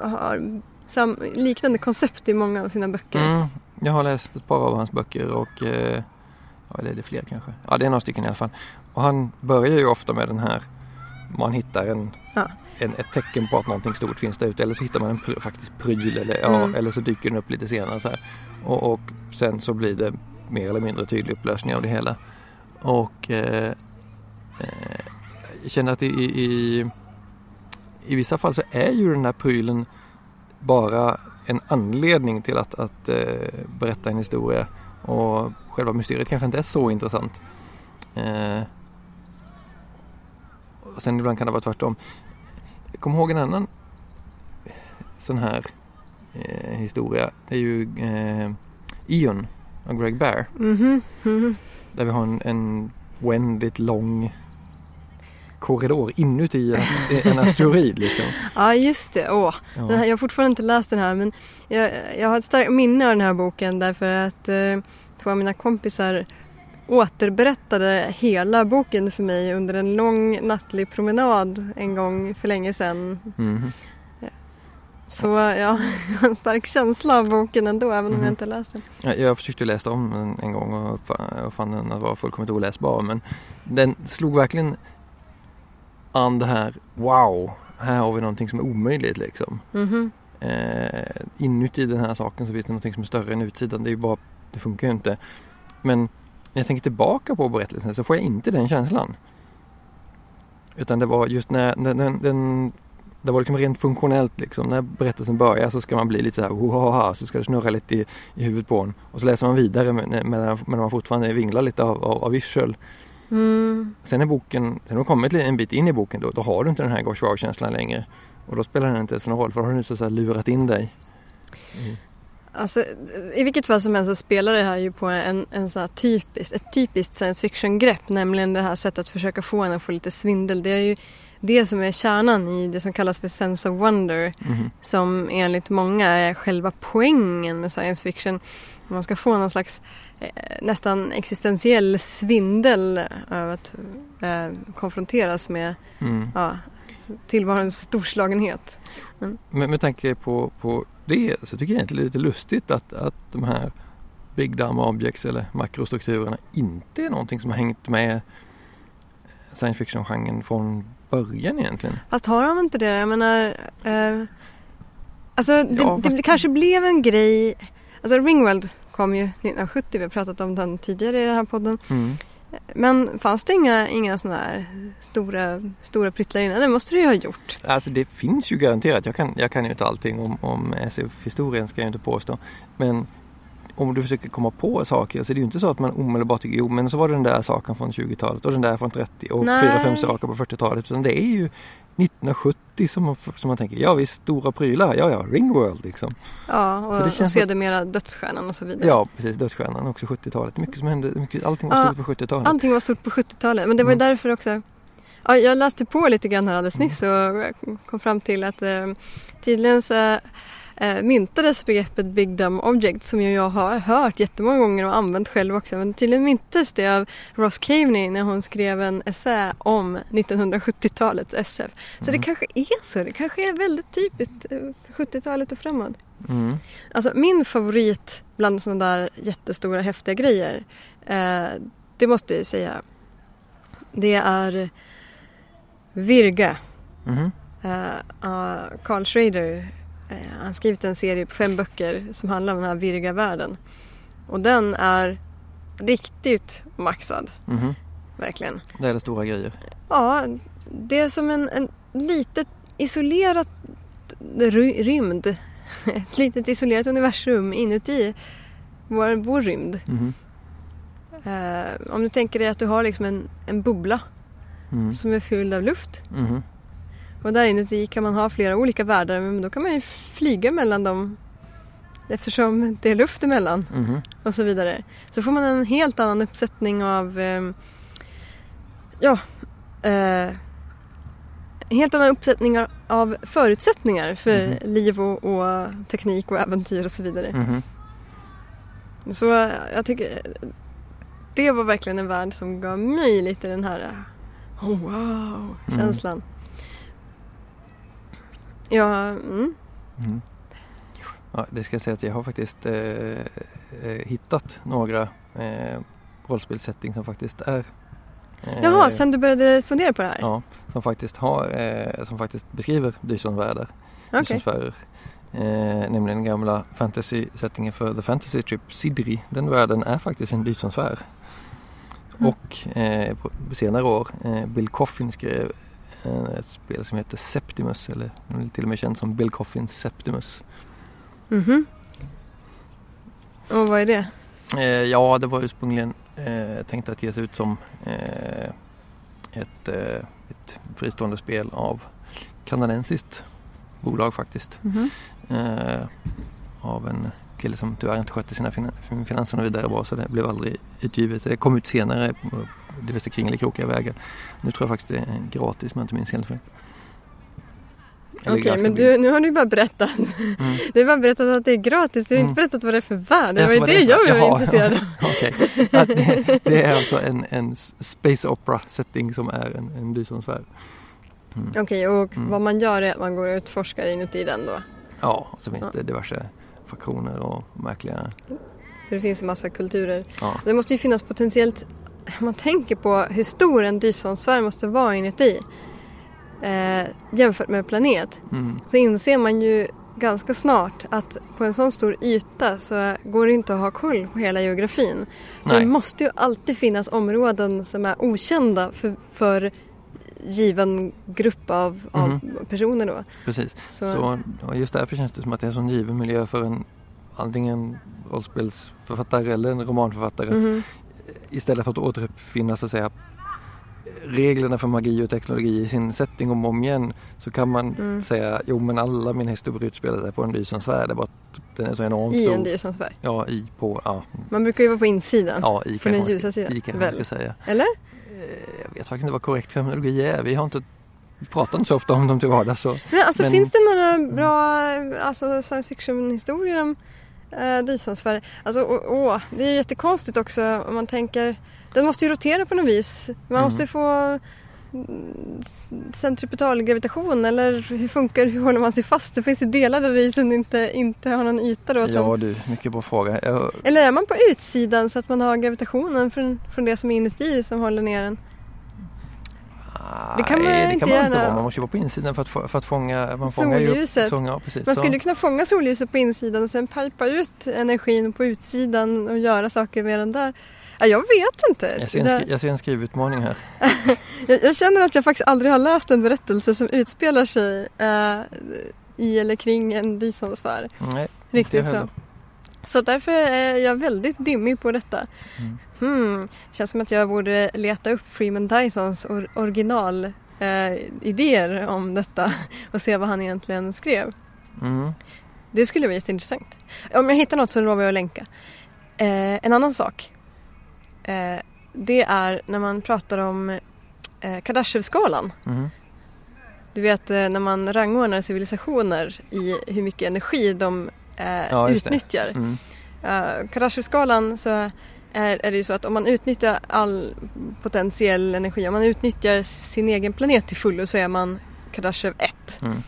[SPEAKER 1] har sam, liknande koncept i många av sina böcker.
[SPEAKER 2] Mm, jag har läst ett par av hans böcker och eh, ja, eller är det fler kanske? Ja, det är några stycken i alla fall. Och han börjar ju ofta med den här man hittar en,
[SPEAKER 1] Ja.
[SPEAKER 2] en, ett tecken på att någonting stort finns där ute eller så hittar man en pr- faktiskt pryl eller, ja,
[SPEAKER 1] Mm.
[SPEAKER 2] eller så dyker den upp lite senare så här. Och, och sen så blir det mer eller mindre tydlig upplösning av det hela. Och eh, eh, jag känner att i, i, i vissa fall så är ju den här prylen bara en anledning till att, att eh, berätta en historia och själva mysteriet kanske inte är så intressant. Eh, och sen ibland kan det vara tvärtom. Jag kommer ihåg en annan sån här eh, historia. Det är ju eh, Ion av Greg Bear.
[SPEAKER 1] Mhm, mhm.
[SPEAKER 2] Där vi har en, en oändligt lång korridor inuti en, en asteroid. Liksom.
[SPEAKER 1] Ja just det, åh.
[SPEAKER 2] Ja.
[SPEAKER 1] Här, jag har fortfarande inte läst den här men jag, jag har ett starkt minne av den här boken därför att eh, två av mina kompisar återberättade hela boken för mig under en lång nattlig promenad en gång för länge sedan.
[SPEAKER 2] Mhm.
[SPEAKER 1] Så ja, jag har en stark känsla av boken ändå även om
[SPEAKER 2] Mhm.
[SPEAKER 1] jag inte läst den.
[SPEAKER 2] Ja, Jag försökte läsa om den en gång och fann den att vara fullkomligt oläsbar men den slog verkligen an det här Wow, här har vi någonting som är omöjligt liksom.
[SPEAKER 1] Mhm.
[SPEAKER 2] Eh, inuti den här saken så finns det någonting som är större än utsidan. Det är ju bara, det funkar ju inte. Men när jag tänker tillbaka på berättelsen så får jag inte den känslan. Utan det var just när, när den, den det var liksom rent funktionellt liksom. När berättelsen börjar så ska man bli lite så här så ska det snurra lite i, i huvudet på en. Och så läser man vidare med- med- medan medan man fortfarande vinglar lite av, av, av yrsel.
[SPEAKER 1] Mm.
[SPEAKER 2] Sen är boken, sen har kommit en bit in i boken då, då har du inte den här Gosh längre. Och då spelar den inte så någon roll för då har du så säga lurat in dig.
[SPEAKER 1] Alltså, I vilket fall som helst så spelar det här ju på en, en sån här typiskt, ett typiskt science fiction-grepp. Nämligen det här sättet att försöka få en att få lite svindel. Det är ju det som är kärnan i det som kallas för sense of wonder.
[SPEAKER 2] Mhm.
[SPEAKER 1] Som enligt många är själva poängen med science fiction. Man ska få någon slags nästan existentiell svindel över att eh, konfronteras med
[SPEAKER 2] Mm.
[SPEAKER 1] ja, tillvarons storslagenhet.
[SPEAKER 2] Men med tanke på, på det så tycker jag egentligen det är lite lustigt att, att de här Big Dumb Objects eller makrostrukturerna inte är någonting som har hängt med science fiction-genren från början egentligen.
[SPEAKER 1] Fast har de inte det? Jag menar... Eh, alltså det,
[SPEAKER 2] Ja,
[SPEAKER 1] det
[SPEAKER 2] fast-
[SPEAKER 1] kanske blev en grej. Alltså Ringworld kom ju 1970. Vi har pratat om den tidigare i den här podden.
[SPEAKER 2] Mm.
[SPEAKER 1] Men fanns det inga, inga sådana här stora, stora pryttlar innan? Det måste det ju ha gjort.
[SPEAKER 2] Alltså det finns ju garanterat. Jag kan, jag kan ju inte allting om, om SF-historien ska jag inte påstå. Men om du försöker komma på saker så är det ju inte så att man omedelbart tycker jo men så var det den där saken från 20-talet och den där från 30 och
[SPEAKER 1] Nej.
[SPEAKER 2] fyra, fem saker på 40-talet. Utan det är ju 1970 som man, som man tänker ja visst stora prylar, ja ja Ringworld liksom.
[SPEAKER 1] Ja,
[SPEAKER 2] Så
[SPEAKER 1] och,
[SPEAKER 2] det
[SPEAKER 1] och
[SPEAKER 2] känns
[SPEAKER 1] sedermera Dödsstjärnan och så vidare.
[SPEAKER 2] Ja precis, Dödsstjärnan också 70-talet. Mycket som hände, mycket, allting var
[SPEAKER 1] Ja,
[SPEAKER 2] stort på 70-talet.
[SPEAKER 1] Allting var stort på 70-talet. Men det var ju
[SPEAKER 2] Mm.
[SPEAKER 1] därför också. Ja, jag läste på lite grann här alldeles nyss och jag kom fram till att eh, tydligen så eh, myntades begreppet Big Dumb Object som jag har hört jättemånga gånger och använt själv också. Men tydligen myntes det av Ross Caveney när hon skrev en essä om 1970-talets SF. Så det
[SPEAKER 2] Mhm.
[SPEAKER 1] kanske är så. Det kanske är väldigt typiskt eh, 70-talet och framåt.
[SPEAKER 2] Mm.
[SPEAKER 1] Alltså min favorit bland sådana där jättestora häftiga grejer. Eh, det måste jag ju säga. Det är Virga.
[SPEAKER 2] Mhm.
[SPEAKER 1] Eh, uh, Carl Schrader. Eh, han har skrivit en serie på fem böcker som handlar om den här Virga-världen. Och den är riktigt maxad.
[SPEAKER 2] Mhm.
[SPEAKER 1] Verkligen.
[SPEAKER 2] Det är det stora grejer.
[SPEAKER 1] Ja, det är som en, en litet isolerat ry- rymd. Ett litet isolerat universum inuti vår, vår rymd.
[SPEAKER 2] Mhm.
[SPEAKER 1] Eh, om du tänker dig att du har liksom en, en bubbla
[SPEAKER 2] Mm.
[SPEAKER 1] som är fylld av luft.
[SPEAKER 2] Mhm.
[SPEAKER 1] Och där inuti kan man ha flera olika världar men då kan man ju flyga mellan dem eftersom det är luft emellan
[SPEAKER 2] Mhm.
[SPEAKER 1] och så vidare. Så får man en helt annan uppsättning av ehm, ja, eh, helt annan uppsättning av- förutsättningar för
[SPEAKER 2] Mhm.
[SPEAKER 1] liv och, och teknik och äventyr och så vidare.
[SPEAKER 2] Mhm.
[SPEAKER 1] Så eh, jag tycker det var verkligen en värld som gav mig lite den här eh, oh, wow känslan. Ja, mm.
[SPEAKER 2] Mm. Ja, det ska jag säga att jag har faktiskt eh, eh, hittat några eh, rollspelssetting som faktiskt är eh,
[SPEAKER 1] Jaha, sen du började fundera på det här?
[SPEAKER 2] Ja, som faktiskt har, eh, som faktiskt beskriver Dysonvärldar,
[SPEAKER 1] Okej.
[SPEAKER 2] Dysonsfärer. Eh, nämligen den gamla fantasy-settingen för The Fantasy Trip, Sidri. Den världen är faktiskt en Dysonsfär.
[SPEAKER 1] Mm.
[SPEAKER 2] Och eh, på, senare år, eh, Bill Coffin skrev ett spel som heter Septimus, eller till och med känd som Bill Coffins Septimus.
[SPEAKER 1] Mhm. Och vad är det?
[SPEAKER 2] Eh, ja, det var ursprungligen eh, tänkt att ge sig ut som eh, ett, eh, ett fristående spel av kanadensiskt bolag faktiskt.
[SPEAKER 1] Mhm.
[SPEAKER 2] Eh, av en kille som tyvärr inte skötte sina finan- finanser vidare bra så det blev aldrig utgivet. Det kom ut senare diverse kringelikrokiga vägar. Nu tror jag faktiskt det är gratis om jag inte minns helt fel.
[SPEAKER 1] Okej,
[SPEAKER 2] ganska
[SPEAKER 1] men du, nu har du bara berättat.
[SPEAKER 2] Mm.
[SPEAKER 1] Du har bara berättat att det är gratis. Du har
[SPEAKER 2] Mm.
[SPEAKER 1] inte berättat vad det är för värld. Det var ju det jag var intresserad av.
[SPEAKER 2] Att det, det är alltså en, en space opera setting som är en, en Dysonsfär. Mm.
[SPEAKER 1] Okej, och
[SPEAKER 2] Mm.
[SPEAKER 1] vad man gör är att man går och utforskar inuti den då.
[SPEAKER 2] Ja, och så finns
[SPEAKER 1] Ja.
[SPEAKER 2] det diverse fraktioner och märkliga...
[SPEAKER 1] Så det finns en massa kulturer.
[SPEAKER 2] Ja,
[SPEAKER 1] Det måste ju finnas potentiellt, man tänker på hur stor en Dysonsfär måste vara inuti eh, jämfört med en planet.
[SPEAKER 2] mm,
[SPEAKER 1] Så inser man ju ganska snart att på en sån stor yta så går det inte att ha koll på hela geografin.
[SPEAKER 2] nej,
[SPEAKER 1] Det måste ju alltid finnas områden som är okända för, för given grupp av, av
[SPEAKER 2] Mhm.
[SPEAKER 1] personer då.
[SPEAKER 2] precis.
[SPEAKER 1] Så,
[SPEAKER 2] Så, just därför känns det som att det är en sån given miljö för en antingen rollspelsförfattare eller en romanförfattare. att
[SPEAKER 1] Mhm.
[SPEAKER 2] Istället för att återuppfinna så att säga reglerna för magi och teknologi i sin setting om och om igen så kan man
[SPEAKER 1] Mm.
[SPEAKER 2] säga jo men alla mina historier utspelar sig på en Dysonsfär. Det är bara den är så enormt
[SPEAKER 1] I en Dysonsfär.
[SPEAKER 2] Ja, i på, ja,
[SPEAKER 1] Man brukar ju vara på insidan.
[SPEAKER 2] ja i
[SPEAKER 1] Från den ljusa sidan,
[SPEAKER 2] I kanske man ska säga.
[SPEAKER 1] Eller?
[SPEAKER 2] Eh, Jag vet faktiskt inte vad korrekt terminologi är. Vi har inte vi pratar inte så ofta om dem till vardags. Så.
[SPEAKER 1] Men alltså
[SPEAKER 2] Men-
[SPEAKER 1] finns det några bra alltså, science fiction historier om eh, Dysonsfär? Alltså åh, åh, det är ju jättekonstigt också om man tänker den måste ju rotera på något vis. Man
[SPEAKER 2] Mm.
[SPEAKER 1] måste få mm, centripetalgravitation eller hur funkar hur håller man sig fast? Det finns ju delar där i som inte, inte har någon yta då. Som,
[SPEAKER 2] Ja du, mycket bra fråga. Jag,
[SPEAKER 1] Eller är man på utsidan så att man har gravitationen från, från det som är inuti som håller ner en? Det kan man
[SPEAKER 2] det
[SPEAKER 1] inte
[SPEAKER 2] kan man inte vara. Man måste ju vara på insidan för att, få- för att fånga man upp-
[SPEAKER 1] Solljuset.
[SPEAKER 2] Sång, ja, precis.
[SPEAKER 1] Man
[SPEAKER 2] Så-
[SPEAKER 1] skulle kunna fånga solljuset på insidan och sen pipa ut energin på utsidan och göra saker med den där. Ja, jag vet inte.
[SPEAKER 2] jag, ser en skri- jag ser en skrivutmaning här.
[SPEAKER 1] jag, jag känner att jag faktiskt aldrig har läst en berättelse som utspelar sig eh, i eller kring en Dysonsfär.
[SPEAKER 2] Nej,
[SPEAKER 1] Riktigt
[SPEAKER 2] jag
[SPEAKER 1] så.
[SPEAKER 2] heller.
[SPEAKER 1] Så därför är jag väldigt dimmig på detta.
[SPEAKER 2] Mm.
[SPEAKER 1] Hmm. Känns som att jag borde leta upp Freeman Dysons or- original eh, idéer om detta och se vad han egentligen skrev.
[SPEAKER 2] Mm.
[SPEAKER 1] Det skulle vara jätteintressant. Om jag hittar något så lovar jag att länka. Eh, en annan sak. Eh, det är när man pratar om eh, Kardashev-skalan.
[SPEAKER 2] Mm.
[SPEAKER 1] Du vet eh, när man rangordnar civilisationer i hur mycket energi de eh,
[SPEAKER 2] Ja,
[SPEAKER 1] utnyttjar.
[SPEAKER 2] Mm.
[SPEAKER 1] Uh, Kardashev-skalan så är, är det ju så att om man utnyttjar all potentiell energi, om man utnyttjar sin egen planet till fullo så är man Kardashev 1.
[SPEAKER 2] Mm.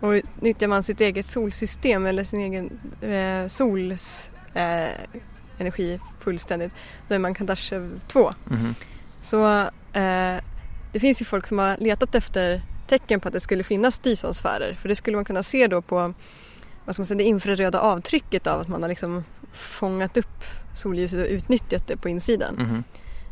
[SPEAKER 1] Och utnyttjar man sitt eget solsystem eller sin egen eh, sols eh, energi fullständigt, då är man Kardashev 2.
[SPEAKER 2] Mhm.
[SPEAKER 1] Så eh, det finns ju folk som har letat efter tecken på att det skulle finnas Dysonsfärer. För det skulle man kunna se då på vad ska man säga, det infraröda avtrycket av att man har liksom fångat upp solljuset och utnyttjat det på insidan.
[SPEAKER 2] Mhm.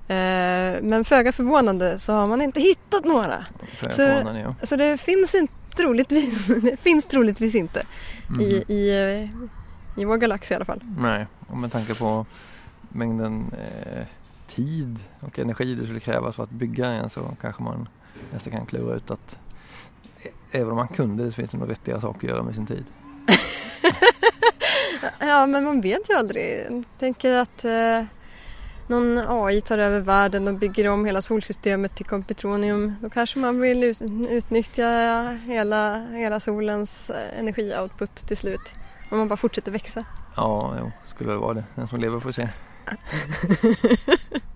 [SPEAKER 1] Eh, men föga förvånande så har man inte hittat några.
[SPEAKER 2] För
[SPEAKER 1] Så-
[SPEAKER 2] ja.
[SPEAKER 1] Så det finns, inte, troligtvis, det finns troligtvis inte
[SPEAKER 2] Mhm.
[SPEAKER 1] i, i, eh, i vår galax i alla fall.
[SPEAKER 2] Nej, och med tanke på mängden eh, tid och energi det skulle krävas för att bygga en så kanske man nästan kan klura ut att ä- även om man kunde det så finns det nog vettiga saker att göra med sin tid.
[SPEAKER 1] Ja, men man vet ju aldrig. Jag tänker att eh, någon AI tar över världen och bygger om hela solsystemet till kompetronium. Då kanske man vill ut, utnyttja hela, hela solens eh, energioutput till slut. Om man bara fortsätter växa.
[SPEAKER 2] Ja, jo, skulle det vara det. Den som lever får se.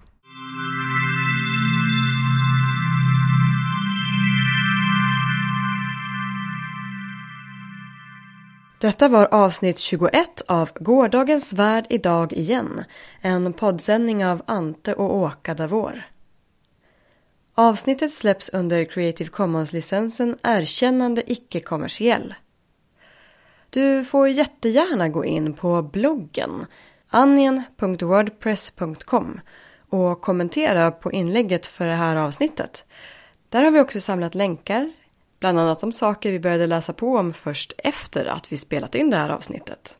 [SPEAKER 1] Detta var avsnitt 21 av Gårdagens värld idag igen. En poddsändning av Ante och Åka Davor. Avsnittet släpps under Creative Commons-licensen Erkännande icke-kommersiell. Du får jättegärna gå in på bloggen anien.wordpress.com och kommentera på inlägget för det här avsnittet. Där har vi också samlat länkar, bland annat om saker vi började läsa på om först efter att vi spelat in det här avsnittet.